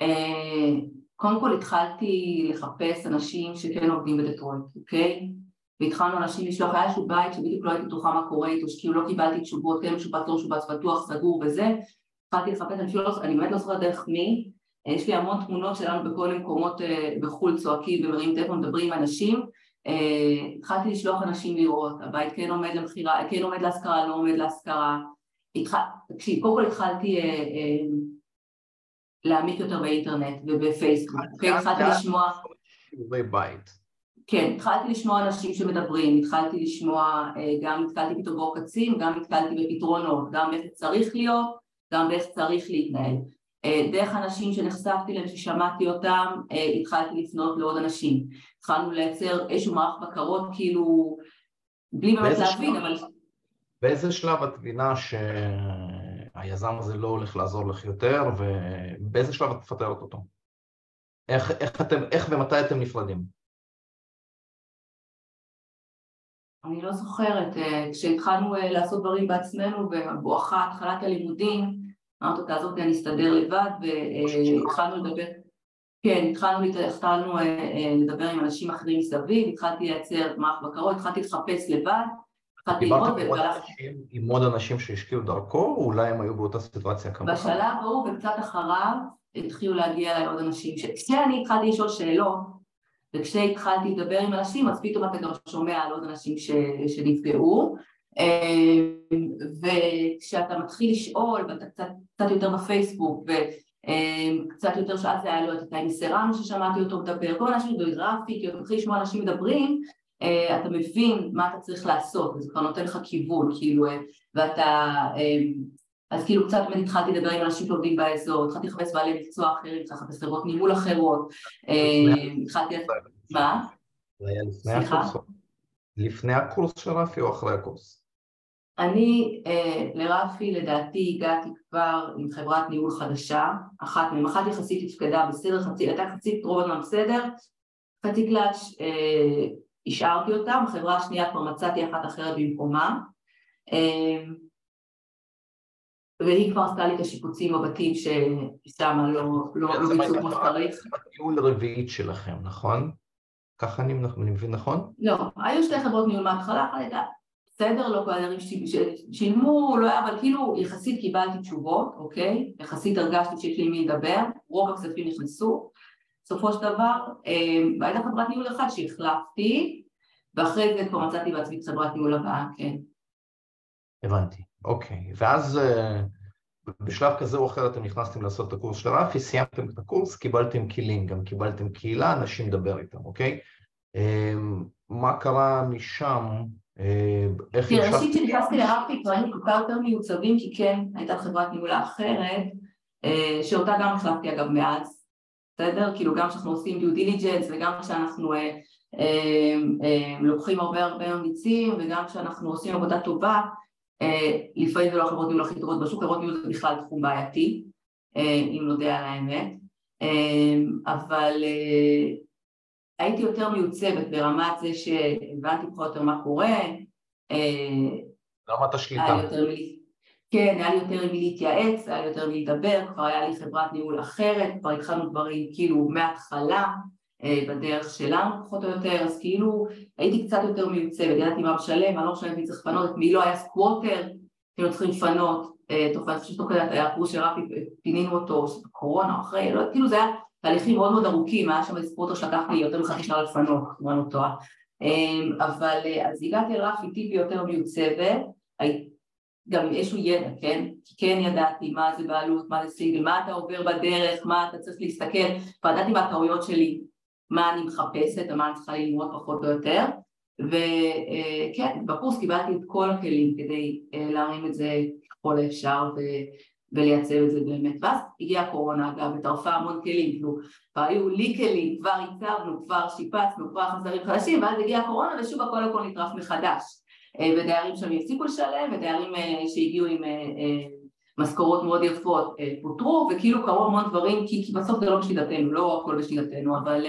אה, קודם כל התחלתי לחפש אנשים שכן עובדים בדטרויט, אוקיי? והתחלנו אנשים לשלוח, היה איזשהו בית שבדיוק לא הייתי בטוחה מה קורה איתו, שכאילו לא קיבלתי תשובות, כן משובץ, לא משובץ, פתוח, סגור וזה, התחלתי לחפש, אני, לא, אני באמת לא זוכרת דרך מי, אה, יש לי המון תמונות שלנו בכל מיני מקומות אה, בחו"ל צועקים ומרימים טלפון, מדברים עם אנשים, אה, התחלתי לשלוח אנשים לראות, הבית כן עומד למכירה, כן עומד להשכרה, לא עומד להשכרה, תקשיב, קודם כל התחלתי להעמיק יותר באינטרנט ובפייסבוק, כן, התחלתי לשמוע... שיעורי בית. כן, התחלתי לשמוע אנשים שמדברים, התחלתי לשמוע, אה, גם נתקלתי פתאום בעוקצים, גם נתקלתי בפתרונות, גם איך צריך להיות, גם באיך צריך להתנהל. אה, דרך אנשים שנחשפתי להם, ששמעתי אותם, אה, התחלתי לפנות לעוד אנשים. התחלנו לייצר איזשהו מערך בקרות, כאילו, בלי באמת להבין, אבל... באיזה שלב את מבינה שהיזם הזה לא הולך לעזור לך יותר, ובאיזה שלב את מפטרת אותו? איך, איך, אתם, איך ומתי אתם נפרדים? אני לא זוכרת, אה, כשהתחלנו אה, לעשות דברים בעצמנו ובואכה התחלת הלימודים, אמרתי, תעזוב אותי, אני אסתדר לבד, והתחלנו לדבר, כן, התחלנו, התחלנו לדבר עם אנשים אחרים מסביב, התחלתי לייצר מערך בקרות, התחלתי לחפש לבד, התחלתי ללמוד והלכתי... עם עוד אנשים שהשקיעו דרכו, או אולי הם היו באותה סיטואציה כמובן? בשלב ההוא וקצת אחריו התחילו להגיע אליי עוד אנשים, כשאני התחלתי לשאול שאלות וכשהתחלתי לדבר עם אנשים אז פתאום אתה גם שומע על עוד אנשים ש... שנפגעו. אמ, וכשאתה מתחיל לשאול ואתה קצת, קצת יותר בפייסבוק וקצת יותר שאז היה לו את איתי סרנו ששמעתי אותו מדבר, כל אנשים גרפי, כי אתה מתחיל לשמוע אנשים מדברים אה, אתה מבין מה אתה צריך לעשות וזה כבר נותן לך כיוון כאילו אה, ואתה אמ, אז כאילו קצת באמת התחלתי לדבר עם אנשים שעובדים באזור, התחלתי לחפש בעלי מקצוע אחרים, התחלתי לחפש חברות ניהול אחרות, אה, התחלתי... מה? היה לפני הקורס? של רפי או אחרי הקורס? אני אה, לרפי לדעתי הגעתי כבר עם חברת ניהול חדשה, אחת מהן, אחת יחסית תפקדה בסדר, חצי, הייתה חצי רוב הזמן בסדר, חצי קלאץ' אה, השארתי אותה, בחברה השנייה כבר מצאתי אחת אחרת במקומה והיא כבר עשתה לי את השיפוצים בבתים ששם לא, לא, לא ביצעו כמו שצריך. זה הניהול הרביעית שלכם, נכון? ככה אני מבין נכון? לא, היו שתי חברות ניהול מההתחלה, אחת הייתה בסדר, לא כל הדברים שילמו, לא היה, אבל כאילו יחסית קיבלתי תשובות, אוקיי? יחסית הרגשתי שיש לי מי לדבר, רוב הכספים נכנסו. בסופו של דבר, אה, הייתה חברת ניהול אחת שהחלפתי, ואחרי זה כבר מצאתי בעצמי את חברת ניהול הבאה, כן. הבנתי. אוקיי, ואז אה, בשלב כזה או אחר אתם נכנסתם לעשות את הקורס של רפי, סיימתם את הקורס, קיבלתם כלים, גם קיבלתם קהילה, אנשים לדבר איתם, אוקיי? אמ, מה קרה משם? אה, איך תראה, ראשית כשנכנסתי לרפי כבר היינו כל יותר מיוצבים, כי כן, הייתה חברת ניהולה אחרת, אה, שאותה גם החלפתי אגב מאז, בסדר? כאילו גם כשאנחנו עושים דיו דיליג'נס וגם כשאנחנו לוקחים הרבה הרבה אמיצים וגם כשאנחנו עושים עבודה טובה אה, לפעמים זה לא החברות ניהול הכי טובות בשוק, חברות ניהול זה בכלל תחום בעייתי, אה, אם נודה על האמת, אה, אבל הייתי יותר מיוצבת ברמת זה שהבנתי פחות יותר מה קורה. רמת השליטה. כן, היה לי יותר עם מי להתייעץ, היה לי יותר עם מי לדבר, כבר היה לי חברת ניהול אחרת, כבר התחלנו דברים כאילו מההתחלה, אה, בדרך שלנו פחות או יותר, אז כאילו הייתי קצת יותר מיוצבת, ידעתי מה משלם, אני לא משלמת מי צריך לפנות, מי לא היה squatter, כאילו צריכים לפנות, אה, תוך כדי היה קורס של רפי, פינינו אותו, בקורונה או אחרי, לא, כאילו זה היה תהליכים מאוד מאוד ארוכים, היה שם איזה squatter שלקח לי יותר מחצי שנה לפנות, אני לא טועה, אה, אבל אז הגעתי לרפי טיפי יותר מיוצבת, גם עם איזשהו ידע, כן? כי כן ידעתי מה זה בעלות, מה זה סיגל, מה אתה עובר בדרך, מה אתה צריך להסתכל, וידעתי מה הטעויות שלי, מה אני מחפשת ומה אני צריכה ללמוד פחות או יותר וכן, בקורס קיבלתי את כל הכלים כדי אה, להרים את זה ככל האפשר ו... ולייצב את זה באמת. ואז הגיעה הקורונה אגב וטרפה המון כלים, כאילו כבר היו לי כלים, כבר הצבנו, כבר שיפצנו, כבר חזרים חדשים ואז הגיעה הקורונה ושוב הכל הכל נטרף מחדש אה, ודיירים שם הפסיקו לשלם ודיירים אה, שהגיעו עם משכורות מאוד יפות פוטרו וכאילו קרו המון דברים כי, כי בסוף זה לא בשליטתנו, לא הכל בשליטתנו אבל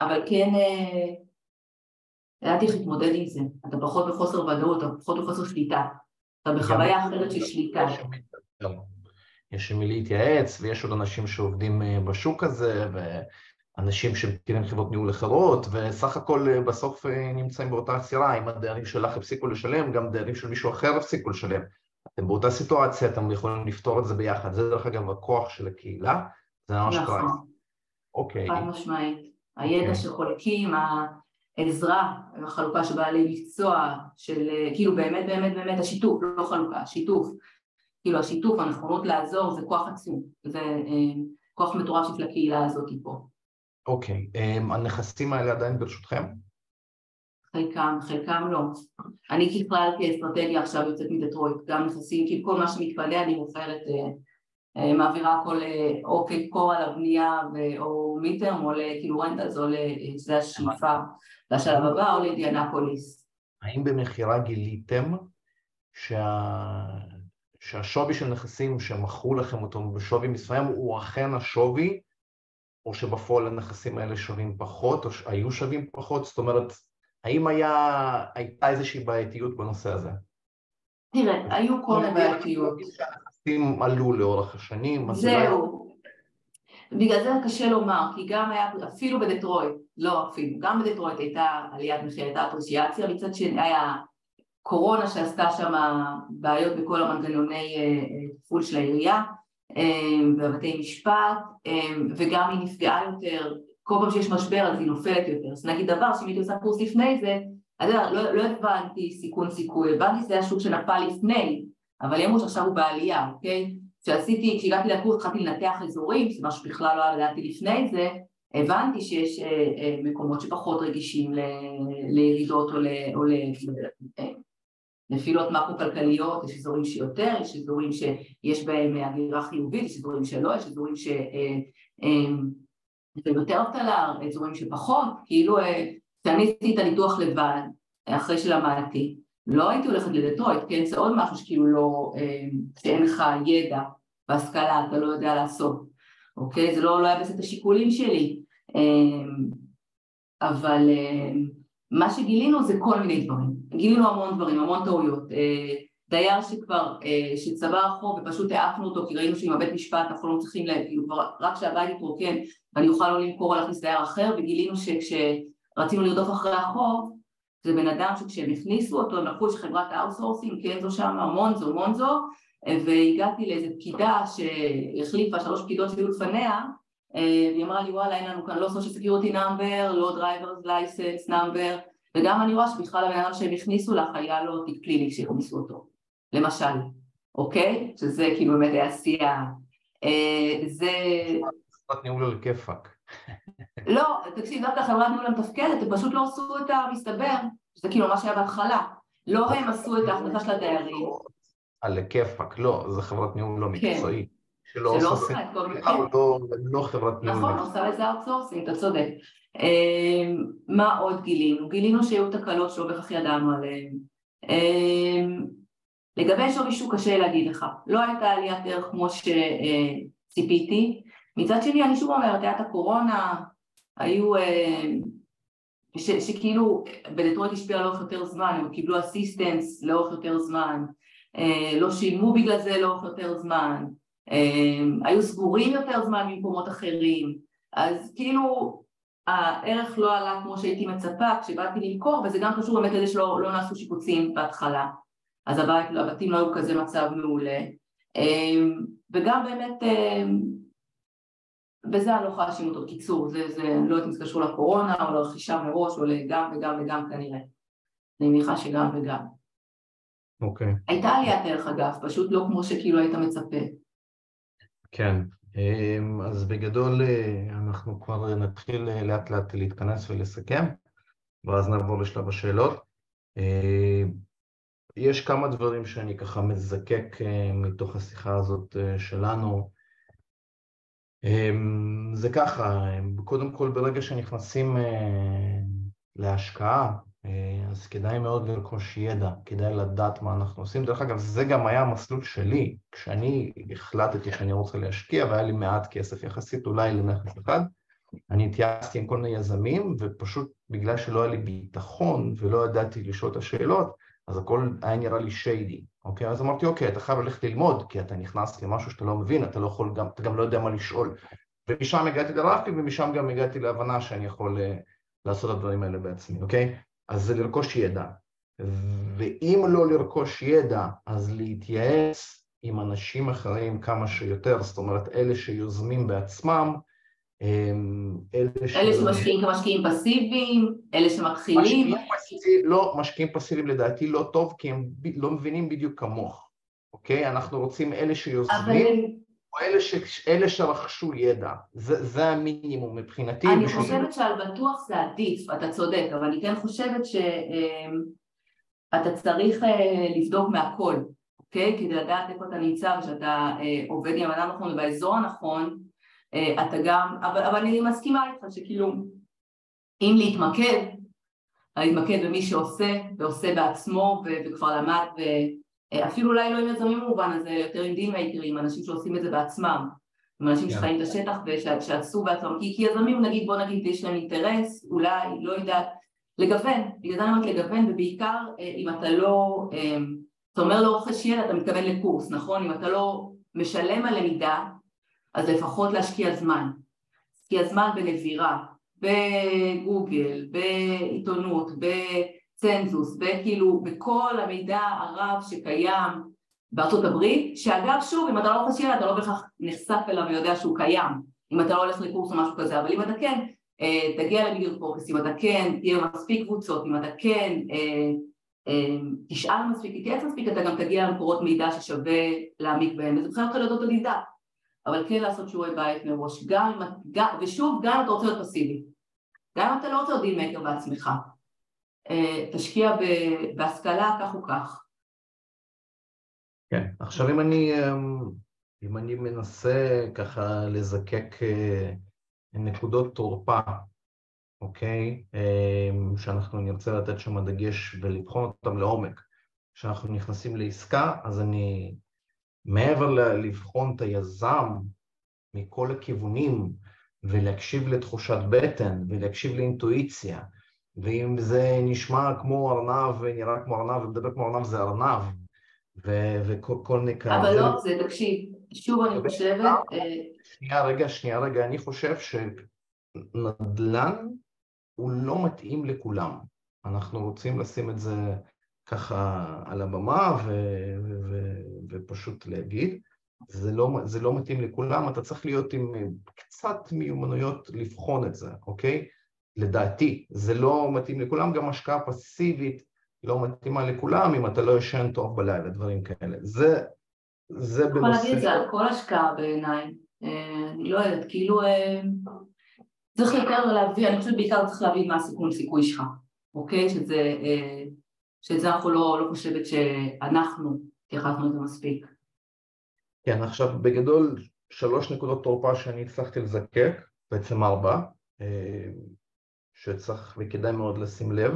אבל כן אה, ידעתי איך להתמודד עם זה, אתה פחות בחוסר ודאות, אתה פחות בחוסר שליטה, אתה בחוויה אחרת של שליטה. יש עם מי להתייעץ ויש עוד אנשים שעובדים אה, בשוק הזה ואנשים שמכירים חברות ניהול אחרות וסך הכל אה, בסוף נמצאים באותה סירה, אם הדיירים שלך הפסיקו לשלם, גם דיירים של מישהו אחר הפסיקו לשלם. אתם באותה סיטואציה, אתם יכולים לפתור את זה ביחד. זה דרך אגב הכוח של הקהילה, זה ממש קרה. אוקיי. חד משמעית. הידע אוקיי. שחולקים, העזרה, החלוקה של בעלי מקצוע, של כאילו באמת באמת באמת השיתוף, לא חלוקה, השיתוף. כאילו השיתוף, הנכונות לעזור זה כוח עצום, זה אה, כוח מטורף של הקהילה הזאת פה. אוקיי, אה, הנכסים האלה עדיין ברשותכם? חלקם, חלקם לא. אני ככלל כאסטרטגיה עכשיו יוצאת מדטרויט, גם נכסים, כאילו כל מה שמתפנה אני מוכרת אה, אה, מעבירה הכל אה, או כקור על הבנייה או מיטרם או כאילו רנטלס או שזה השאיפה לשלב הבא או לאינדיאנפוליס. האם במכירה גיליתם שה... שהשווי של נכסים שמכרו לכם אותו בשווי מסוים הוא אכן השווי או שבפועל הנכסים האלה שווים פחות, או שהיו שווים פחות? זאת אומרת, האם היה, הייתה איזושהי בעייתיות בנושא הזה? תראה, היו כל מיני הנכסים עלו לאורך השנים, זהו. בגלל זה קשה לומר, כי גם היה, אפילו בדטרויט, לא אפילו, גם בדטרויט הייתה עליית מחיר, הייתה אפרסיאציה, מצד שני היה קורונה שעשתה שם בעיות בכל המנגנוני טיפול של העירייה, בבתי משפט, וגם היא נפגעה יותר, כל פעם שיש משבר אז היא נופלת יותר. אז נגיד דבר שאם הייתי עושה קורס לפני זה, אז לא, לא הבנתי סיכון סיכוי, הבנתי שזה היה שוק שנפל לפני, אבל אמרו שעכשיו הוא בעלייה, אוקיי? כשעשיתי, כשהגעתי לקורס התחלתי לנתח אזורים, מה שבכלל לא ידעתי לפני זה, הבנתי שיש מקומות שפחות רגישים לירידות או נפילות מקרו-כלכליות, יש אזורים שיותר, יש אזורים שיש בהם הגירה חיובית, יש אזורים שלא, יש אזורים שיותר אבטלה, אזורים שפחות, כאילו כשאני עשיתי את הניתוח לבד, אחרי שלמדתי, לא הייתי הולכת לדטרויט, כן? זה עוד משהו שכאילו לא, שאין לך ידע והשכלה, אתה לא יודע לעשות, אוקיי? זה לא, לא היה בסט השיקולים שלי, אבל מה שגילינו זה כל מיני דברים, גילינו המון דברים, המון טעויות, דייר שכבר, שצבר חוב ופשוט העפנו אותו כי ראינו שעם הבית משפט אנחנו לא צריכים, כאילו כבר רק שהבית יתרוקן ואני אוכל לא למכור או להכניס דייר אחר וגילינו שכשרצינו לרדוף אחרי החוב זה בן אדם שכשהם הכניסו אותו הם לקחו את חברת ה outsourcing, כן זו שם, מונזו, מונזו והגעתי לאיזה פקידה שהחליפה שלוש פקידות שהיו לפניה והיא אמרה לי וואלה אין לנו כאן לא social security number, לא drivers license number וגם אני רואה שבכלל הבן אדם שהם הכניסו לך היה לו תיק פלילי כשהכניסו אותו למשל, אוקיי? שזה כאילו באמת היה שיא זה... חברת ניהול על כיפאק לא, תקשיב, דווקא חברת ניהול המתפקדת, הם פשוט לא עשו את המסתבר, שזה כאילו מה שהיה בהתחלה לא הם עשו את ההחלטה של הדיירים על כיפאק, לא, זה חברת ניהול לא מקצועית שלא עושה את כל מיני, לא חברת ניהול. נכון, עושה לזה outsourcing, אתה צודק. מה עוד גילינו? גילינו שהיו תקלות שלא בהכרח ידענו עליהן. לגבי שווי שוק קשה להגיד לך, לא הייתה עליית ערך כמו שציפיתי, מצד שני אני שוב אומרת, הייתה הקורונה, היו, שכאילו בדטרויט השפיע לאורך יותר זמן, הם קיבלו אסיסטנס לאורך יותר זמן, לא שילמו בגלל זה לאורך יותר זמן, היו סגורים יותר זמן ממקומות אחרים, אז כאילו הערך לא עלה כמו שהייתי מצפה כשבאתי למכור, וזה גם קשור באמת לזה שלא לא נעשו שיפוצים בהתחלה, אז הבתים לא היו כזה מצב מעולה, וגם באמת בזה אני לא יכולה להאשים אותו, בקיצור, זה, זה לא יודעת אם זה קשור לקורונה או לרכישה מראש או לגם וגם וגם כנראה, אני מניחה שגם וגם. אוקיי. Okay. הייתה עליית ערך אגב, פשוט לא כמו שכאילו היית מצפה. כן, אז בגדול אנחנו כבר נתחיל לאט לאט להתכנס ולסכם ואז נעבור לשלב השאלות. יש כמה דברים שאני ככה מזקק מתוך השיחה הזאת שלנו. זה ככה, קודם כל ברגע שנכנסים להשקעה אז כדאי מאוד לרכוש ידע, כדאי לדעת מה אנחנו עושים. דרך אגב, זה גם היה המסלול שלי, כשאני החלטתי שאני רוצה להשקיע והיה לי מעט כסף יחסית אולי לנכס אחד, אני התייעצתי עם כל מיני יזמים, ופשוט בגלל שלא היה לי ביטחון ולא ידעתי לשאול את השאלות, אז הכל היה נראה לי שיידי, אוקיי? אז אמרתי, אוקיי, אתה חייב ללכת ללמוד, כי אתה נכנס למשהו שאתה לא מבין, אתה לא יכול גם, אתה גם לא יודע מה לשאול. ומשם הגעתי לרפי, ומשם גם הגעתי להבנה שאני יכול לעשות את הדברים האלה בעצמי, אוקיי? אז זה לרכוש ידע, ואם לא לרכוש ידע, אז להתייעץ עם אנשים אחרים כמה שיותר, זאת אומרת, אלה שיוזמים בעצמם, אלה, ש... אלה שמשקיעים כמשקיעים פסיביים, אלה שמתחילים. לא, משקיעים פסיביים לדעתי לא טוב, כי הם לא מבינים בדיוק כמוך, אוקיי? אנחנו רוצים אלה שיוזמים. או אלה, ש... אלה שרכשו ידע, זה, זה המינימום מבחינתי. אני חושבת שעל בטוח זה עדיף, אתה צודק, אבל אני כן חושבת שאתה צריך לבדוק מהכל, אוקיי? כדי לדעת איפה אתה נמצא ושאתה עובד עם האדם הנכון ובאזור הנכון, אתה גם, אבל, אבל אני מסכימה איתך שכאילו אם להתמקד, להתמקד במי שעושה ועושה בעצמו וכבר למד אפילו אולי לא עם יזמים במובן הזה, יותר עם דין מייקרים, אנשים שעושים את זה בעצמם, עם אנשים yeah. כן. שחיים את השטח ושעשו בעצמם, כי, כי יזמים נגיד בוא נגיד יש להם אינטרס, אולי, לא יודעת, לגוון, בגלל זה אני אומרת לגוון ובעיקר אה, אם אתה לא, אה, אתה אומר לא רוכש ידע אתה מתכוון לקורס, נכון? אם אתה לא משלם על למידה אז לפחות להשקיע זמן, להשקיע זמן בנבירה, בגוגל, בעיתונות, בצנזוס, בכאילו בכל המידע הרב שקיים בארצות הברית, שאגב שוב אם אתה לא ידע אתה לא בהכרח נחשף אליו ויודע שהוא קיים, אם אתה לא הולך לקורס או משהו כזה, אבל אם אתה כן אה, תגיע למיליון פוקס, אם אתה כן תהיה מספיק קבוצות, אם אתה כן אה, אה, תשאל מספיק, תתייעץ מספיק, אתה גם תגיע למקורות מידע ששווה להעמיק בהם, וזה בכלל יכול להיות אוטודידקט, אבל כן לעשות שיעורי בית מראש, גם, גם, ושוב, גם אם אתה רוצה להיות פסיבי, גם אם אתה לא רוצה להיות deal maker בעצמך, תשקיע בהשכלה כך או כך. כן, עכשיו אם אני, אם אני מנסה ככה לזקק נקודות תורפה, אוקיי? שאנחנו נרצה לתת שם דגש ולבחון אותם לעומק. כשאנחנו נכנסים לעסקה, אז אני, מעבר לבחון את היזם מכל הכיוונים, ולהקשיב לתחושת בטן, ולהקשיב לאינטואיציה, ואם זה נשמע כמו ארנב ונראה כמו ארנב ומדבר כמו ארנב זה ארנב, וכל נקרא... אבל לא, זה תקשיב, שוב אני חושבת... אה, שנייה רגע, שנייה רגע, אני חושב שנדל"ן הוא לא מתאים לכולם. אנחנו רוצים לשים את זה ככה על הבמה ו- ו- ו- ופשוט להגיד, זה לא, זה לא מתאים לכולם, אתה צריך להיות עם קצת מיומנויות לבחון את זה, אוקיי? לדעתי, זה לא מתאים לכולם, גם השקעה פסיבית לא מתאימה לכולם אם אתה לא ישן טוב בלילה, דברים כאלה. זה, זה בנושא... יכול להגיד את זה על כל השקעה בעיניי. אה, אני לא יודעת, כאילו אה, צריך יותר להביא, אני חושבת בעיקר צריך להביא מה הסיכון סיכוי שלך, אוקיי? שזה, אה, שזה אנחנו לא, לא חושבת שאנחנו התייחסנו לזה מספיק. כן, עכשיו בגדול שלוש נקודות תורפה שאני הצלחתי לזקק, בעצם ארבע, שצריך וכדאי מאוד לשים לב.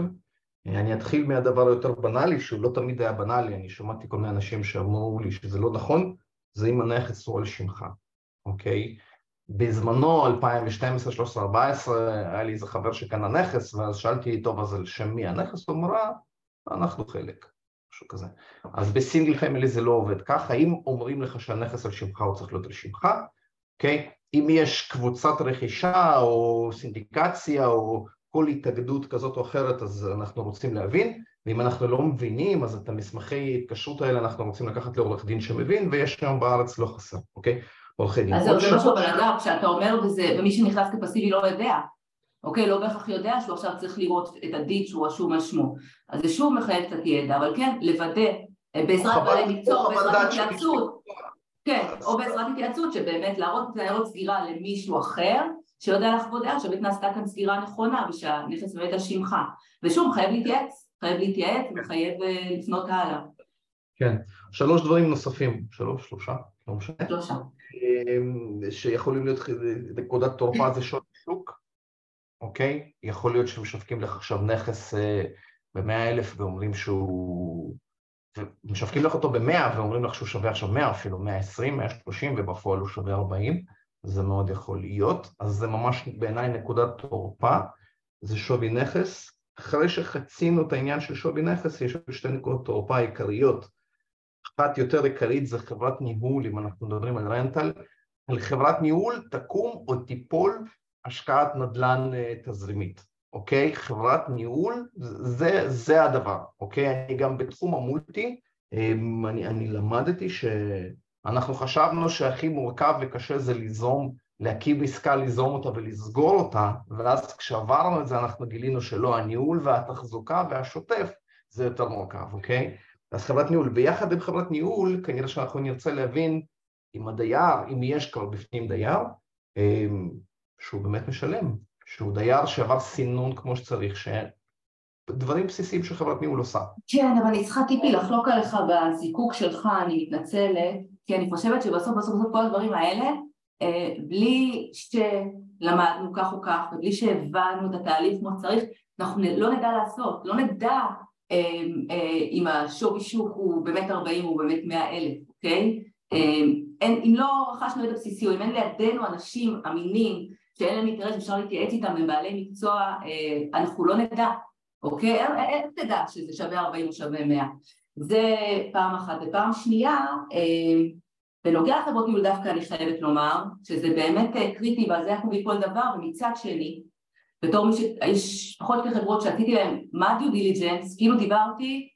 אני אתחיל מהדבר היותר בנאלי, שהוא לא תמיד היה בנאלי, אני שמעתי כל מיני אנשים שאמרו לי שזה לא נכון, זה אם הנכס הוא על שמך. אוקיי? בזמנו, 2012, 13, 14, היה לי איזה חבר שקנה נכס, ואז שאלתי, טוב, אז על שם מי הנכס? הוא אמר, אנחנו חלק, משהו כזה. אז בסינגל פמילי זה לא עובד ככה, אם אומרים לך שהנכס על שמך, הוא צריך להיות על שמך, אוקיי? אם יש קבוצת רכישה או סינדיקציה או כל התאגדות כזאת או אחרת, אז אנחנו רוצים להבין, ואם אנחנו לא מבינים, אז את המסמכי התקשרות האלה אנחנו רוצים לקחת לעורך דין שמבין, ויש היום בארץ לא חסר, אוקיי? עורכי דין. אז זה משהו, אבל אגב, כשאתה אומר ומי שנכנס כפסיבי לא יודע, אוקיי? לא בהכרח יודע שהוא עכשיו צריך לראות את הדיד שהוא רשום על שמו. אז זה שוב מחייב קצת ידע, אבל כן, לוודא אה, בעזרת בעלי מקצוע, בעזרת התייעצות, כן, או בעזרת התייעצות שבאמת להראות את סגירה למישהו אחר שיודע לחוות דעה שבאמת כאן סגירה נכונה ושהנכס באמת על שמך. ושוב, חייב להתייעץ, חייב להתייעץ וחייב אה, לפנות הלאה. כן, שלוש דברים נוספים, שלוש, שלושה, לא משנה. שלושה. אמ, שיכולים להיות נקודת תורפה זה שוק, אוקיי? יכול להיות שמשווקים לך עכשיו נכס אה, במאה אלף ואומרים שהוא... משווקים לך אותו במאה ואומרים לך שהוא שווה עכשיו מאה אפילו, מאה עשרים, מאה שלושים ובפועל הוא שווה ארבעים, זה מאוד יכול להיות, אז זה ממש בעיניי נקודת תורפה, זה שווי נכס. אחרי שחצינו את העניין של שווי נכס, יש שתי נקודות תורפה עיקריות. אחת יותר עיקרית זה חברת ניהול, אם אנחנו מדברים על רנטל, על חברת ניהול תקום או תיפול השקעת נדל"ן אה, תזרימית, אוקיי? חברת ניהול זה, זה הדבר, אוקיי? אני גם בתחום המולטי, אמ, אני, אני למדתי שאנחנו חשבנו שהכי מורכב וקשה זה ליזום, להקים עסקה, ליזום אותה ולסגור אותה, ואז כשעברנו את זה אנחנו גילינו שלא, הניהול והתחזוקה והשוטף זה יותר מורכב, אוקיי? אז חברת ניהול, ביחד עם חברת ניהול כנראה שאנחנו נרצה להבין אם הדייר, אם יש כבר בפנים דייר, אמ, שהוא באמת משלם, שהוא דייר שעבר סינון כמו שצריך, שדברים בסיסיים שחברת ניהול עושה. כן, אבל אני צריכה טיפי לחלוק עליך בזיקוק שלך, אני מתנצלת, כי אני חושבת שבסוף בסוף בסוף כל הדברים האלה, אה, בלי שלמדנו כך או כך, ובלי שהבנו את התהליך כמו שצריך, אנחנו לא נדע לעשות, לא נדע אם השווי שוק הוא באמת 40 או באמת 100 אלף, אוקיי? אין, אם לא רכשנו ידע בסיסי, או אם אין לידינו אנשים אמינים שאין להם אינטרס, אפשר להתייעץ איתם, הם בעלי מקצוע, אה, אנחנו לא נדע, אוקיי? איך תדע שזה שווה 40 או שווה 100? זה פעם אחת. ופעם שנייה, אה, בנוגע לחברות ניהול דווקא אני חייבת לומר, שזה באמת אה, קריטי ועל זה אנחנו מביא כל דבר, ומצד שני, בתור מי שיש פחות כחברות שעשיתי להם מה דיו דיליג'נס, כאילו דיברתי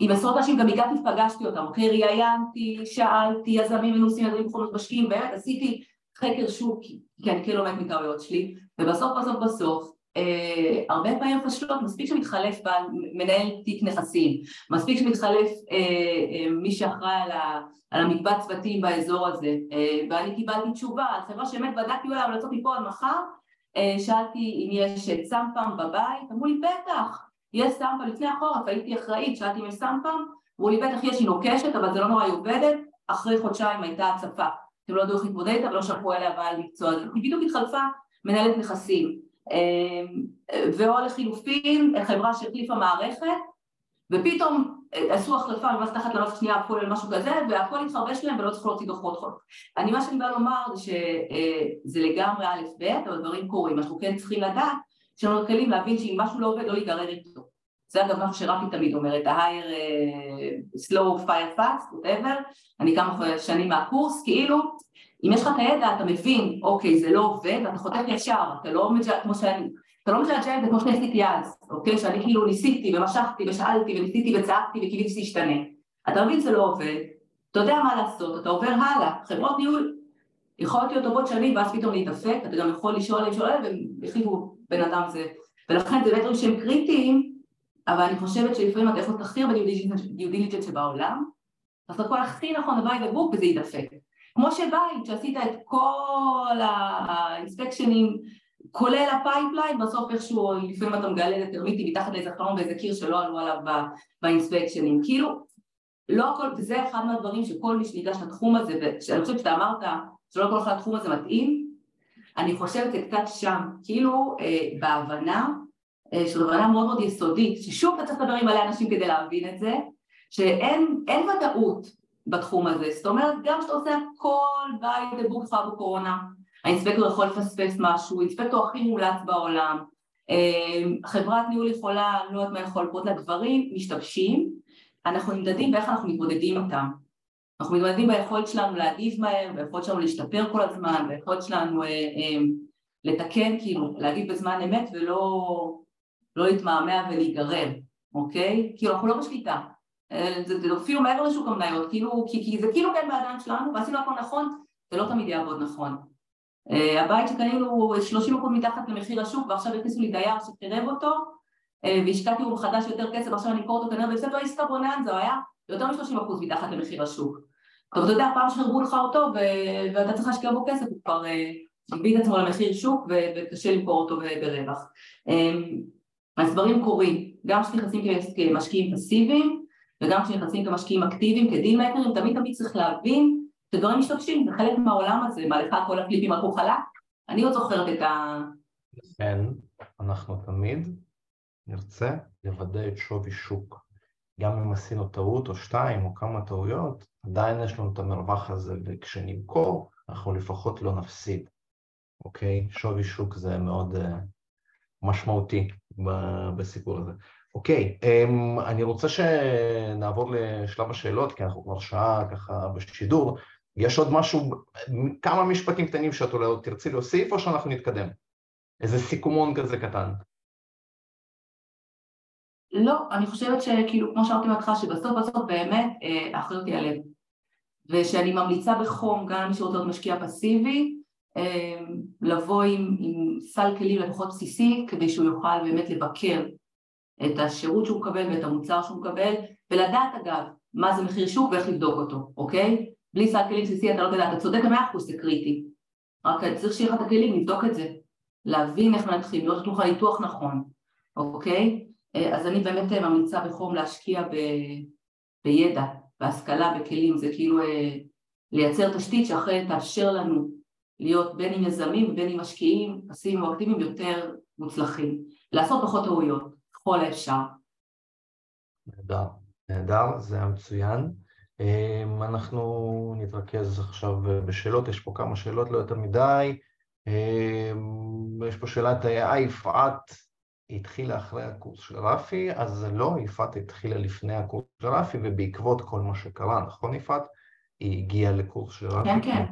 עם עשרות אנשים, גם הגעתי ופגשתי אותם, אוקיי, ראיינתי, שאלתי, יזמים מנוסים, יזמים מכונות משקיעים, באמת עשיתי חקר שוק, כי אני כן לומדת מטעויות שלי, ובסוף בסוף בסוף, אה, הרבה פעמים פשוט מספיק שמתחלף בעל מנהל תיק נכסים, מספיק שמתחלף אה, אה, מי שאחראי על, על המקבץ צוותים באזור הזה, אה, ואני קיבלתי תשובה, חברה שבאמת בדקתי אולי המלצות מפה עד מחר, אה, שאלתי אם יש סמפם בבית, אמרו לי בטח, יש סמפם לפני החורף, הייתי אחראית, שאלתי אם יש סמפם, אמרו לי בטח יש, היא נוקשת, אבל זה לא נורא, היא עובדת, אחרי חודשיים הייתה הצפה, אתם לא ידעו איך להתמודד איתה ולא שלחו אליה בעל מקצוע, היא בדיוק התחלפה מנהלת נכסים, אה, ואו לחילופין חברה שהחליפה מערכת ופתאום אה, עשו החלפה ממערכת אחת למערכת שנייה הפכו למשהו כזה והכל התחרבש להם ולא צריכו להוציא דוחות חוק. אני מה שאני באה לומר זה שזה אה, לגמרי א' ב' אבל דברים קורים, אנחנו כן צריכים לדעת שיש לנו כלים להבין שאם משהו לא עובד לא להיגרר איתו. זה אגב משהו שרפי תמיד אומרת, ה-hire slow fire fast, whatever, אני כמה שנים מהקורס, כאילו אם יש לך את הידע אתה מבין, אוקיי זה לא עובד ואתה חותך ישר, אתה לא מג'עג' כמו שאני, אתה לא מג'עג' את זה כמו שאני עשיתי אז, אוקיי? שאני כאילו ניסיתי ומשכתי ושאלתי וניסיתי וצעקתי וקיוויתי שזה ישתנה. אתה מבין זה לא עובד, אתה יודע מה לעשות, אתה עובר הלאה, חברות ניהול יכולות להיות טובות שנים ואז פתאום להתהפך, אתה גם יכול לשאול לשאול עליהם והם יחליפו בן אדם זה, ולכן זה באמת דברים שהם קריטיים, אבל אני חושבת שלפעמים אתה יכול לעשות הכי הרבה due diligence שבעולם, לעשות הכל הכי נכון בבית by the book וזה יידפק. כמו שבית, שעשית את כל האינספקשנים, כולל ה pipeline, בסוף איכשהו לפעמים אתה מגלה את הטרמיטים מתחת לאיזה חלום באיזה קיר שלא עלו עליו באינספקשנים, כאילו לא הכל, וזה אחד מהדברים שכל מי שניגש לתחום הזה, ואני חושבת שאתה אמרת שלא כל אחד לתחום הזה מתאים, אני חושבת זה קצת שם, כאילו אה, בהבנה, של הבנה מאוד מאוד יסודית, ששוב אתה צריך לדבר עם מלא אנשים כדי להבין את זה, שאין ודאות בתחום הזה, זאת אומרת גם כשאתה עושה הכל by the book כבר בקורונה, האינספקטור יכול לפספס משהו, האינספקטור הכי מומלץ בעולם, אמ, חברת ניהול יכולה, לא יודעת מה יכול לקרות לה, דברים משתבשים, אנחנו נמדדים באיך אנחנו מתמודדים איתם, אנחנו מתמודדים ביכולת שלנו להגיב מהר, ביכולת שלנו להשתפר כל הזמן, ביכולת שלנו אה, אה, לתקן, כאילו, להגיב בזמן אמת ולא לא להתמהמה ולהיגרר, אוקיי? כאילו אנחנו לא בשליטה, אה, זה, זה אפילו מעבר לשוק המניות, כאילו, כי, כי זה כאילו כן בידיים שלנו ועשינו הכל נכון, זה לא תמיד יעבוד נכון. Uh, הבית שקנינו 30% מתחת למחיר השוק ועכשיו הכניסו לי דייר שקירב אותו uh, והשקעתי בו מחדש יותר כסף ועכשיו אני אמכור אותו כנראה והפסד לו עסקה בוננזה, היה יותר מ-30% מתחת למחיר השוק. אבל אתה יודע, פעם שחרבו לך אותו ו- ואתה צריך להשקיע בו כסף, הוא כבר מביא את עצמו למחיר שוק וקשה למכור אותו ברווח. Um, אז דברים קורים, גם כשנכנסים כמשקיעים פסיביים וגם כשנכנסים כמשקיעים אקטיביים, כדילמקרים, תמיד תמיד צריך להבין שדברים משתמשים, זה חלק מהעולם הזה, מה לך כל הקליפים הלכו חלק? אני עוד זוכרת את ה... כן, אנחנו תמיד נרצה לוודא את שווי שוק. גם אם עשינו טעות או שתיים או כמה טעויות, עדיין יש לנו את המרווח הזה, וכשנמכור, אנחנו לפחות לא נפסיד, אוקיי? שווי שוק זה מאוד uh, משמעותי בסיפור הזה. אוקיי, אמ, אני רוצה שנעבור לשלב השאלות, כי אנחנו כבר שעה ככה בשידור. יש עוד משהו, כמה משפטים קטנים שאת אולי עוד תרצי להוסיף, או שאנחנו נתקדם? איזה סיכומון כזה קטן. לא, אני חושבת שכאילו, כמו שאמרתי בהתחלה, שבסוף בסוף באמת אה, האחריות היא הלב. ושאני ממליצה בחום, גם למי שרוצה להיות משקיע פסיבי, לבוא עם, עם סל כלים לפחות בסיסי, כדי שהוא יוכל באמת לבקר את השירות שהוא מקבל ואת המוצר שהוא מקבל, ולדעת אגב מה זה מחיר שוק ואיך לבדוק אותו, אוקיי? בלי סל כלים בסיסי אתה לא יודע, אתה צודק במאה אחוז זה קריטי, רק צריך שיהיה לך את הכלים לבדוק את זה, להבין איך מנתחים, שנתנו לך ניתוח נכון, אוקיי? אז אני באמת ממליצה בחום להשקיע ב... בידע, בהשכלה, בכלים, זה כאילו אה, לייצר תשתית שאחרי תאפשר לנו להיות בין עם יזמים ובין עם משקיעים, פסיביים או אקטיביים יותר מוצלחים, לעשות פחות טעויות, ככל האפשר. נהדר, נהדר, זה היה מצוין. אמ, אנחנו נתרכז עכשיו בשאלות, יש פה כמה שאלות, לא יותר מדי. אמ, יש פה שאלת, אה, יפעת התחילה אחרי הקורס של רפי, אז לא, יפעת התחילה לפני הקורס של רפי, ובעקבות כל מה שקרה, נכון יפעת? היא הגיעה לקורס של רפי. כן, כן.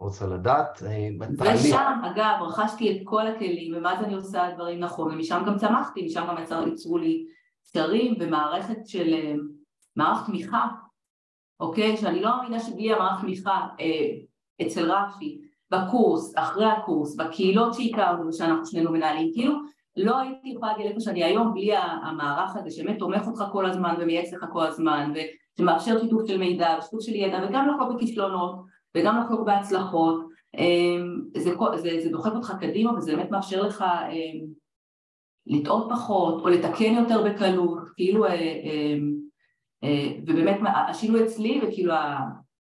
רוצה לדעת, אה, בתהליך... ושם, אגב, רכשתי את כל הכלים, ומה זה אני עושה דברים נכון, ומשם גם צמחתי, משם גם יצר, יצרו לי סקרים ומערכת של, אה, מערך תמיכה, אוקיי? שאני לא מאמינה שבלי המערך תמיכה אה, אצל רפי, בקורס, אחרי הקורס, בקהילות שהכרנו, שאנחנו שנינו מנהלים, כאילו לא הייתי יכולה להגיע לאיפה שאני היום בלי המערך הזה שבאמת תומך אותך כל הזמן ומייעץ לך כל הזמן ושמאפשר שיתוף של מידע ושיתוף של ידע וגם לחוק בכישלונות וגם לחוק בהצלחות אמ, זה, זה, זה דוחק אותך קדימה וזה באמת מאפשר לך אמ, לטעות פחות או לתקן יותר בקלות כאילו אמ, אה, ובאמת השינוי אצלי וכאילו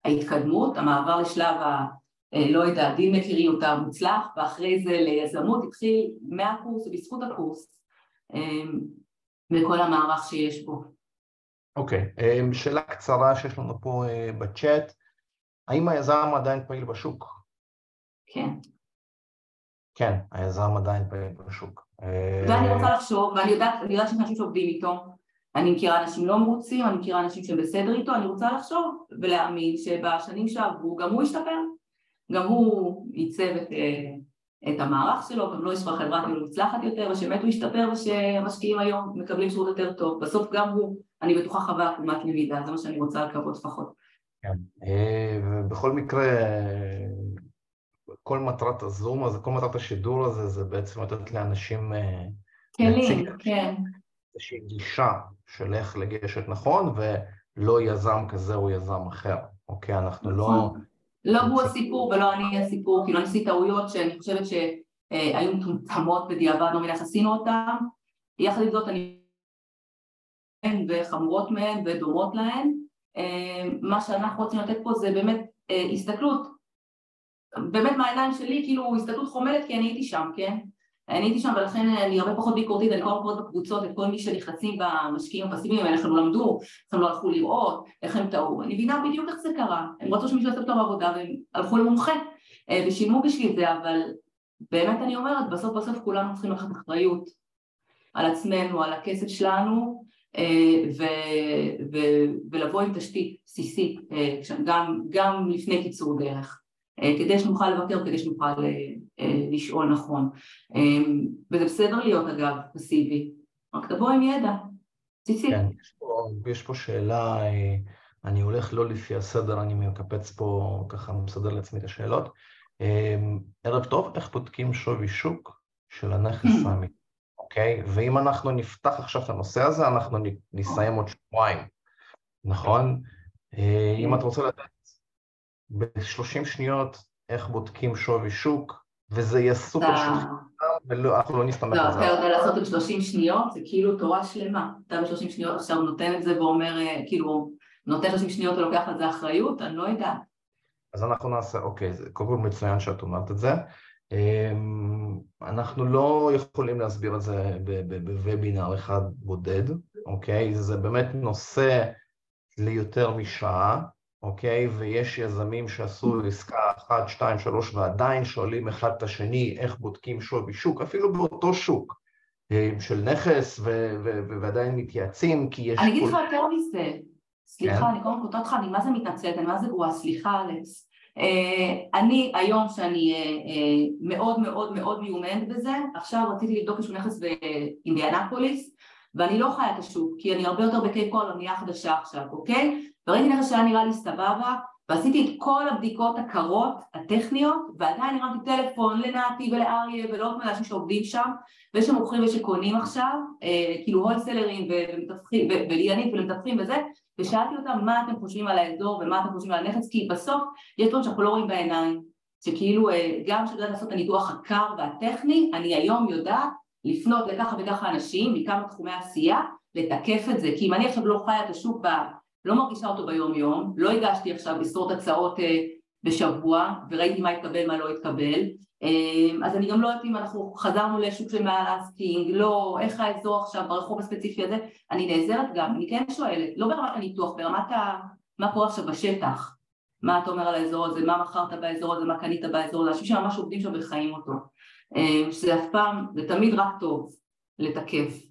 ההתקדמות, המעבר לשלב ה... אה, לא יודע, דין מכיריותה המוצלח, ואחרי זה ליזמות התחיל מהקורס ובזכות הקורס וכל המערך שיש בו. אוקיי, okay. שאלה קצרה שיש לנו פה אה, בצ'אט, האם היזם עדיין פעיל בשוק? כן. כן, היזם עדיין פעיל בשוק. ואני רוצה לחשוב, ואני יודעת, אני יודעת שיש אנשים שעובדים איתו, אני מכירה אנשים לא מרוצים, אני מכירה אנשים שהם בסדר איתו, אני רוצה לחשוב ולהאמין שבשנים שעברו גם הוא ישתפר, גם הוא ייצב את, אה, את המערך שלו, גם לא יש חברה כאילו מוצלחת יותר, ושבאמת הוא ישתפר ושהמשקיעים היום מקבלים שירות יותר טוב. בסוף גם הוא, אני בטוחה חווה עקומת למידה, זה מה שאני רוצה לקוות לפחות. כן, אה, ובכל מקרה, כל מטרת הזום הזה, כל מטרת השידור הזה, זה בעצם לתת לאנשים... אה, כלים, כן. איזושהי גישה של איך לגשת נכון, ולא יזם כזה או יזם אחר, אוקיי? אנחנו לא... נכון. לא הוא הסיפור ולא אני הסיפור, כאילו אני עשיתי טעויות שאני חושבת שהיו מטומטמות בדיעבד, לא מבינה איך עשינו אותן, יחד עם זאת אני... וחמורות מהן ודומות להן, מה שאנחנו רוצים לתת פה זה באמת אה, הסתכלות, באמת מהעיניים שלי, כאילו הסתכלות חומלת כי אני הייתי שם, כן? אני הייתי שם ולכן אני הרבה פחות ביקורתית, אני כל הזמן קוראת בקבוצות את כל מי שנכנסים במשקיעים הפסיביים האלה, איך הם לא למדו, איך הם לא הלכו לראות, איך הם טעו, אני מבינה בדיוק איך זה קרה, הם רצו שמישהו יעשה טוב עבודה והם הלכו למומחה אה, ושילמו בשביל זה, אבל באמת אני אומרת, בסוף בסוף כולנו צריכים לקחת אחריות על עצמנו, על הכסף שלנו ו- ו- ולבוא עם תשתית בסיסית אה, גם, גם לפני קיצור דרך אה, כדי שנוכל לבקר, כדי שנוכל אה, אה, לשאול נכון. וזה בסדר להיות אגב פסיבי, רק תבוא עם ידע, בסיסי. כן, יש פה, יש פה שאלה, אני הולך לא לפי הסדר, אני מקפץ פה, ככה מסדר לעצמי את השאלות. ערב טוב, איך בודקים שווי שוק של הנכס האמיתי, אוקיי? ואם אנחנו נפתח עכשיו את הנושא הזה, אנחנו נסיים עוד שבועיים, נכון? אם את רוצה לדעת ב-30 שניות איך בודקים שווי שוק, וזה יהיה סופר שוק, ואנחנו לא נסתמך על זה. לא, אתה יודע לעשות את 30 שניות, זה כאילו תורה שלמה. אתה ב-30 שניות עכשיו נותן את זה ואומר, אה, כאילו, נותן 30 שניות ולוקח על זה אחריות, אני לא יודעת. אז אנחנו נעשה, אוקיי, זה קודם כל מצוין שאת אומרת את זה. אמ, אנחנו לא יכולים להסביר את זה בוובינר אחד בודד, אוקיי? זה באמת נושא ליותר משעה, אוקיי? ויש יזמים שעשו עסקה אחת, שתיים, שלוש, ועדיין שואלים אחד את השני איך בודקים שווי שוק, אפילו באותו שוק אה, של נכס, ועדיין מתייעצים, כי יש... אני אגיד לך יותר מזה, סליחה, כן? אני קודם כל אותך, אני מה זה מתנצלת, אני מה זה גרועה, סליחה אלכס. אה, אני היום שאני אה, מאוד מאוד מאוד מיומנת בזה, עכשיו רציתי לבדוק איזשהו נכס באינדיאנפוליס, ואני לא חיה את השוק, כי אני הרבה יותר ב Cape Coral, אני חדשה עכשיו, אוקיי? וראיתי נכס שהיה נראה לי סבבה, ועשיתי את כל הבדיקות הקרות, הטכניות, ועדיין הרמתי טלפון לנתי ולאריה ולעוד מלא אנשים שעובדים שם, ושמוכרים ושקונים עכשיו, אה, כאילו הולסלרים וליאנית ולמתווכים וזה, ושאלתי אותם מה אתם חושבים על האזור ומה אתם חושבים על הנכס, כי בסוף יש דברים שאנחנו לא רואים בעיניים, שכאילו אה, גם כשאתה יודע לעשות את הניתוח הקר והטכני, אני היום יודעת לפנות לככה וככה אנשים מכמה תחומי עשייה, לתקף את זה, כי אם אני עכשיו לא חיה את השוק ב... לא מרגישה אותו ביום יום, לא הגשתי עכשיו עשרות הצעות אה, בשבוע וראיתי מה התקבל מה לא התקבל אז אני גם לא יודעת אם אנחנו חזרנו לשוק של מעל אסקינג, לא, איך האזור עכשיו ברחוב הספציפי הזה, אני נעזרת גם, אני כן שואלת, לא ברמת הניתוח, ברמת ה... מה קורה עכשיו בשטח, מה אתה אומר על האזור הזה, מה מכרת באזור הזה, מה קנית באזור הזה, אנשים שממש עובדים שם וחיים אותו, אמ, שזה אף פעם, זה תמיד רק טוב לתקף.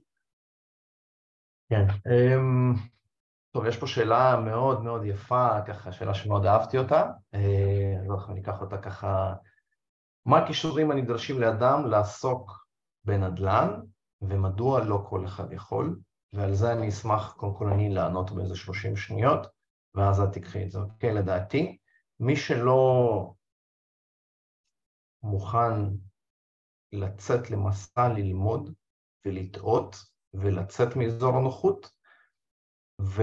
כן, אמ, טוב, יש פה שאלה מאוד מאוד יפה, ככה, שאלה שמאוד אהבתי אותה, אה, אז אנחנו ניקח אותה ככה מה הכישורים הנדרשים לאדם לעסוק בנדל"ן ומדוע לא כל אחד יכול, ועל זה אני אשמח קודם כל אני לענות באיזה 30 שניות, ואז את תקחי את זה. אוקיי, לדעתי, מי שלא מוכן לצאת למסע ללמוד ולטעות ולצאת מאזור הנוחות ו...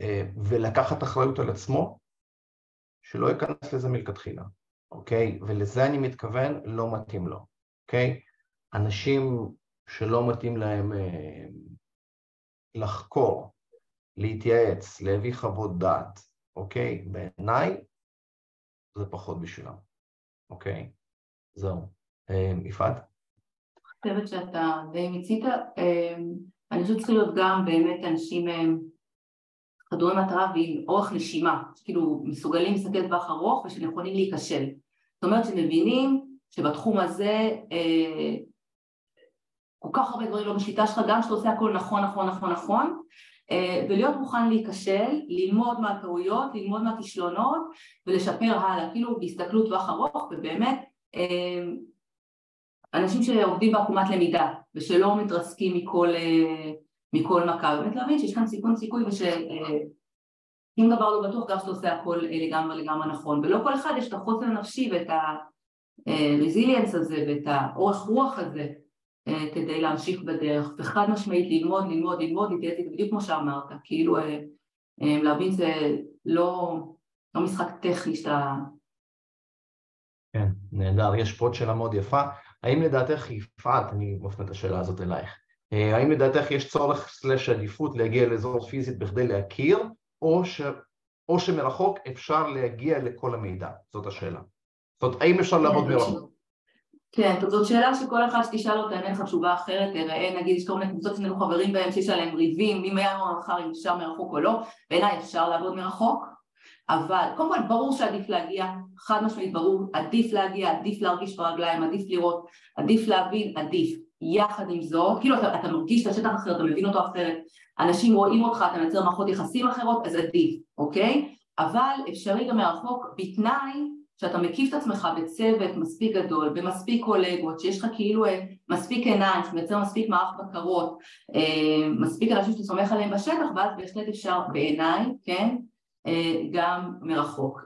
אה, ולקחת אחריות על עצמו, שלא ייכנס לזה מלכתחילה. אוקיי? ולזה אני מתכוון, לא מתאים לו, אוקיי? אנשים שלא מתאים להם אה, לחקור, להתייעץ, להביא חוות דעת, אוקיי? בעיניי זה פחות בשבילם, אוקיי? זהו. אה, יפעת? אני חושבת שאתה די מיצית. אה, אני חושבת שצריכים להיות גם באמת אנשים אה, חדורי מטרה ועם אורך נשימה, כאילו מסוגלים להסתכל טווח ארוך ושנכונים להיכשל. זאת אומרת שמבינים שבתחום הזה אה, כל כך הרבה דברים לא בשליטה שלך, גם שאתה עושה הכל נכון, נכון, נכון, נכון, אה, ולהיות מוכן להיכשל, ללמוד מהטעויות, ללמוד מהכישלונות ולשפר הלאה, כאילו בהסתכלות טווח ארוך ובאמת אה, אנשים שעובדים בעקומת למידה ושלא מתרסקים מכל, אה, מכל מכה, באמת להבין שיש כאן סיכון סיכוי וש... אה, דבר לא בטוח גם שאתה עושה הכל אה, לגמרי לגמרי נכון. ולא כל אחד יש את החוסן הנפשי ואת הרזיליאנס הזה ואת האורך רוח הזה אה, כדי להמשיך בדרך. וחד משמעית ללמוד ללמוד ללמוד להתייעץ איתי בדיוק כמו שאמרת. כאילו אה, להבין זה לא, לא משחק טכני שאתה כן, נהדר. יש פה עוד שאלה מאוד יפה. האם לדעתך, יפעת, אני מפנה את השאלה הזאת אלייך, האם לדעתך יש צורך סלש עדיפות להגיע לאזור פיזית בכדי להכיר, או, ש... או שמרחוק אפשר להגיע לכל המידע? זאת השאלה. זאת אומרת, האם אפשר לעבוד כן, מרחוק? כן, זאת שאלה שכל אחד שתשאל אותה אין לך תשובה אחרת, ראה נגיד יש כל מיני קבוצות שנינו חברים בהם שיש עליהם ריבים, מי מהיום מחר אם אפשר מרחוק או לא, בעיניי אפשר לעבוד מרחוק, אבל קודם כל ברור שעדיף להגיע, חד משמעית ברור, עדיף להגיע, עדיף להרגיש ברגליים, עדיף לראות, עדיף להבין, עדיף. יחד עם זאת, כאילו אתה, אתה מרגיש את השטח אחרת, אתה מבין אותו אחרת, אנשים רואים אותך, אתה מייצר מערכות יחסים אחרות, אז עדיף, אוקיי? אבל אפשרי גם מרחוק בתנאי שאתה מקיף את עצמך בצוות מספיק גדול, במספיק קולגות, שיש לך כאילו אה, מספיק עיניים, שמייצר מספיק מערך בקרות, אה, מספיק אנשים שאתה סומך עליהם בשטח, ואז בהחלט אפשר בעיניי, כן, אה, גם מרחוק,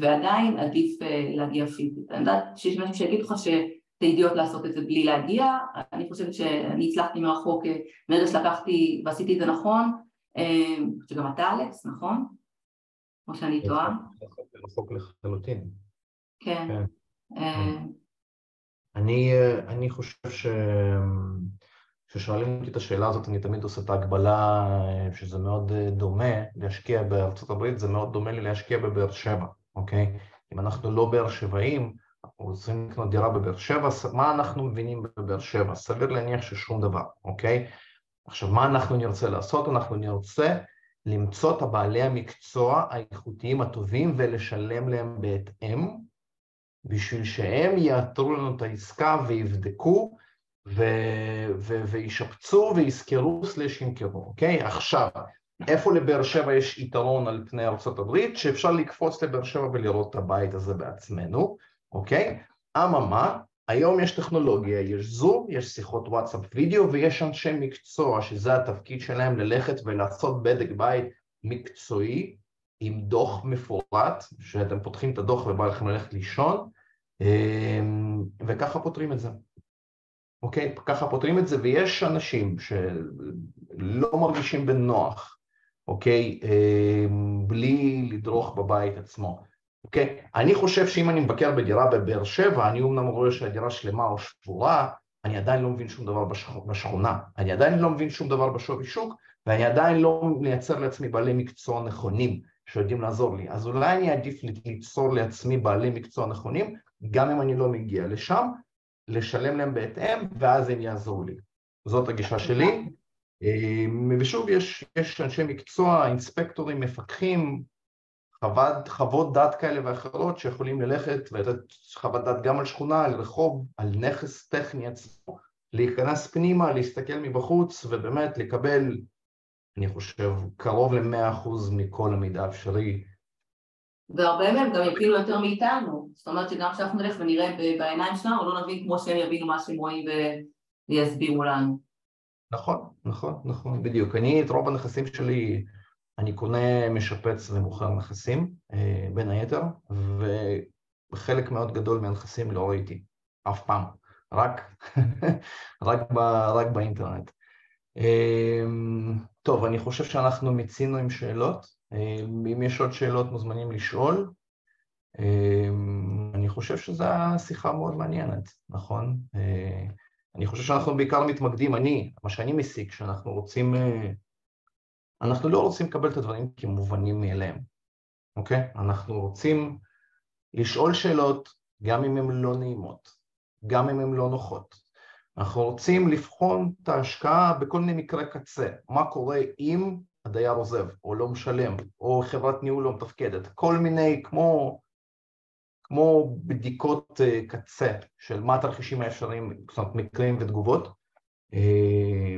ועדיין עדיף להגיע פיזית. אני יודעת שיש אנשים שיגידו לך את הידיעות לעשות את זה בלי להגיע, אני חושבת שאני הצלחתי מרחוק מרגע שלקחתי ועשיתי את זה נכון, שגם אתה אלכס, נכון? כמו שאני טועה. מרחוק לחלוטין. כן. כן. אה, אני, אני חושב ש... כששואלים אותי את השאלה הזאת, אני תמיד עושה את ההקבלה שזה מאוד דומה, להשקיע בארצות הברית זה מאוד דומה לי להשקיע בבאר שבע, אוקיי? אם אנחנו לא באר שבעים, רוצים לקנות דירה בבאר שבע, מה אנחנו מבינים בבאר שבע? סביר להניח ששום דבר, אוקיי? עכשיו, מה אנחנו נרצה לעשות? אנחנו נרצה למצוא את הבעלי המקצוע האיכותיים הטובים ולשלם להם בהתאם, בשביל שהם יאתרו לנו את העסקה ויבדקו ו- ו- וישפצו ויזכרו סלש ימכרו, אוקיי? עכשיו, איפה לבאר שבע יש יתרון על פני ארה"ב? שאפשר לקפוץ לבאר שבע ולראות את הבית הזה בעצמנו, אוקיי? אממה, היום יש טכנולוגיה, יש זום, יש שיחות וואטסאפ וידאו ויש אנשי מקצוע שזה התפקיד שלהם ללכת ולעשות בדק בית מקצועי עם דוח מפורט, שאתם פותחים את הדוח ובא לכם ללכת לישון, אמ, וככה פותרים את זה. אוקיי? ככה פותרים את זה, ויש אנשים שלא מרגישים בנוח, אוקיי? אמ, בלי לדרוך בבית עצמו. אוקיי? אני חושב שאם אני מבקר בדירה בבאר שבע, אני אומנם רואה שהדירה שלמה או שבורה, אני עדיין לא מבין שום דבר בשכונה, אני עדיין לא מבין שום דבר בשווי שוק, ואני עדיין לא מייצר לעצמי בעלי מקצוע נכונים שיודעים לעזור לי. אז אולי אני אעדיף ליצור לעצמי בעלי מקצוע נכונים, גם אם אני לא מגיע לשם, לשלם להם בהתאם, ואז הם יעזרו לי. זאת הגישה שלי. אמ, ושוב, יש, יש אנשי מקצוע, אינספקטורים, מפקחים, חוות, חוות דת כאלה ואחרות שיכולים ללכת ולתת חוות דת גם על שכונה, על רחוב, על נכס טכני עצמו, להיכנס פנימה, להסתכל מבחוץ ובאמת לקבל, אני חושב, קרוב ל-100% מכל המידע האפשרי. והרבה מהם גם יפילו יותר מאיתנו, זאת אומרת שגם כשאנחנו נלך ונראה בעיניים שלנו, לא נבין כמו שהם יבינו מה שהם רואים ויסבירו לנו. נכון, נכון, נכון, בדיוק. אני את רוב הנכסים שלי, אני קונה, משפץ ומוכר נכסים, אה, בין היתר, וחלק מאוד גדול מהנכסים לא ראיתי, אף פעם, רק, רק, ב, רק באינטרנט. אה, טוב, אני חושב שאנחנו מיצינו עם שאלות. אה, אם יש עוד שאלות מוזמנים לשאול. אני חושב שזו שיחה מאוד מעניינת, נכון? אני חושב שאנחנו בעיקר מתמקדים, אני, מה שאני מסיק, שאנחנו רוצים, אנחנו לא רוצים לקבל את הדברים כמובנים מאליהם, אוקיי? אנחנו רוצים לשאול שאלות גם אם הן לא נעימות, גם אם הן לא נוחות. אנחנו רוצים לבחון את ההשקעה בכל מיני מקרי קצה, מה קורה אם הדייר עוזב, או לא משלם, או חברת ניהול לא מתפקדת, כל מיני, כמו כמו בדיקות אה, קצה של מה התרחישים האפשריים, זאת אומרת מקרים ותגובות, אה,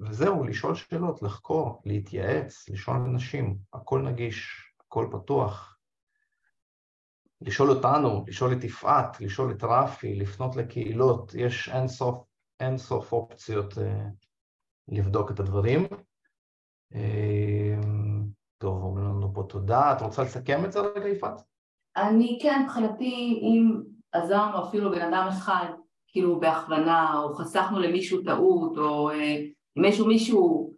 וזהו, לשאול שאלות, לחקור, להתייעץ, לשאול אנשים, הכל נגיש, הכל פתוח. לשאול אותנו, לשאול את יפעת, לשאול את רפי, לפנות לקהילות, יש אין סוף, אין סוף אופציות אה, לבדוק את הדברים. טוב, אומרים לנו פה תודה. את רוצה לסכם את זה רגע, יפעת? אני כן, מבחינתי, אם עזרנו אפילו בן אדם אחד, כאילו בהכוונה, או חסכנו למישהו טעות, או אה, אם יש מישהו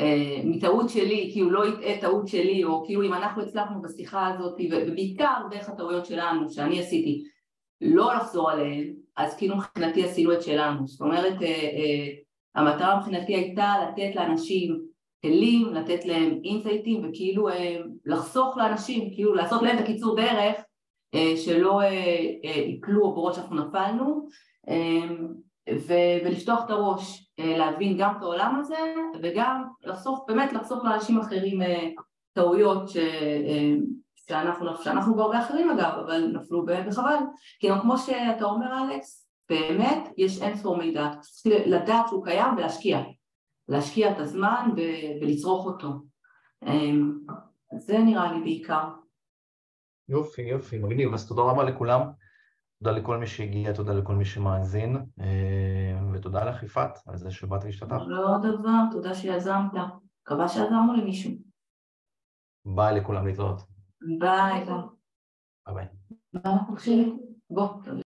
אה, מטעות שלי, כאילו לא יטעה טעות שלי, או כאילו אם אנחנו הצלחנו בשיחה הזאת, ובעיקר דרך הטעויות שלנו, שאני עשיתי, לא לחזור עליהן, אז כאילו מבחינתי עשינו את שלנו. זאת אומרת, אה, אה, המטרה מבחינתי הייתה לתת לאנשים כלים, לתת להם אינסייטים וכאילו אה, לחסוך לאנשים, כאילו לעשות להם את הקיצור דרך אה, שלא ייפלו אה, עבורות שאנחנו נפלנו ולפתוח את הראש, להבין גם את העולם הזה וגם לחסוך, באמת לחסוך לאנשים אחרים טעויות ש... שאנחנו, שאנחנו בהרבה אחרים אגב, אבל נפלו בחבל, כי גם כמו שאתה אומר אלכס, באמת יש אין ספור מידע, צריך לדעת שהוא קיים ולהשקיע להשקיע את הזמן ולצרוך אותו. זה נראה לי בעיקר. יופי, יופי, מגניב. אז תודה רבה לכולם. תודה לכל מי שהגיע, תודה לכל מי שמאזין, אמ, ותודה לך יפעת על זה שבאת להשתתף. לא דבר, תודה שיזמת. מקווה שעזרנו למישהו. ביי לכולם להתראות. ביי. ביי ביי. בוא.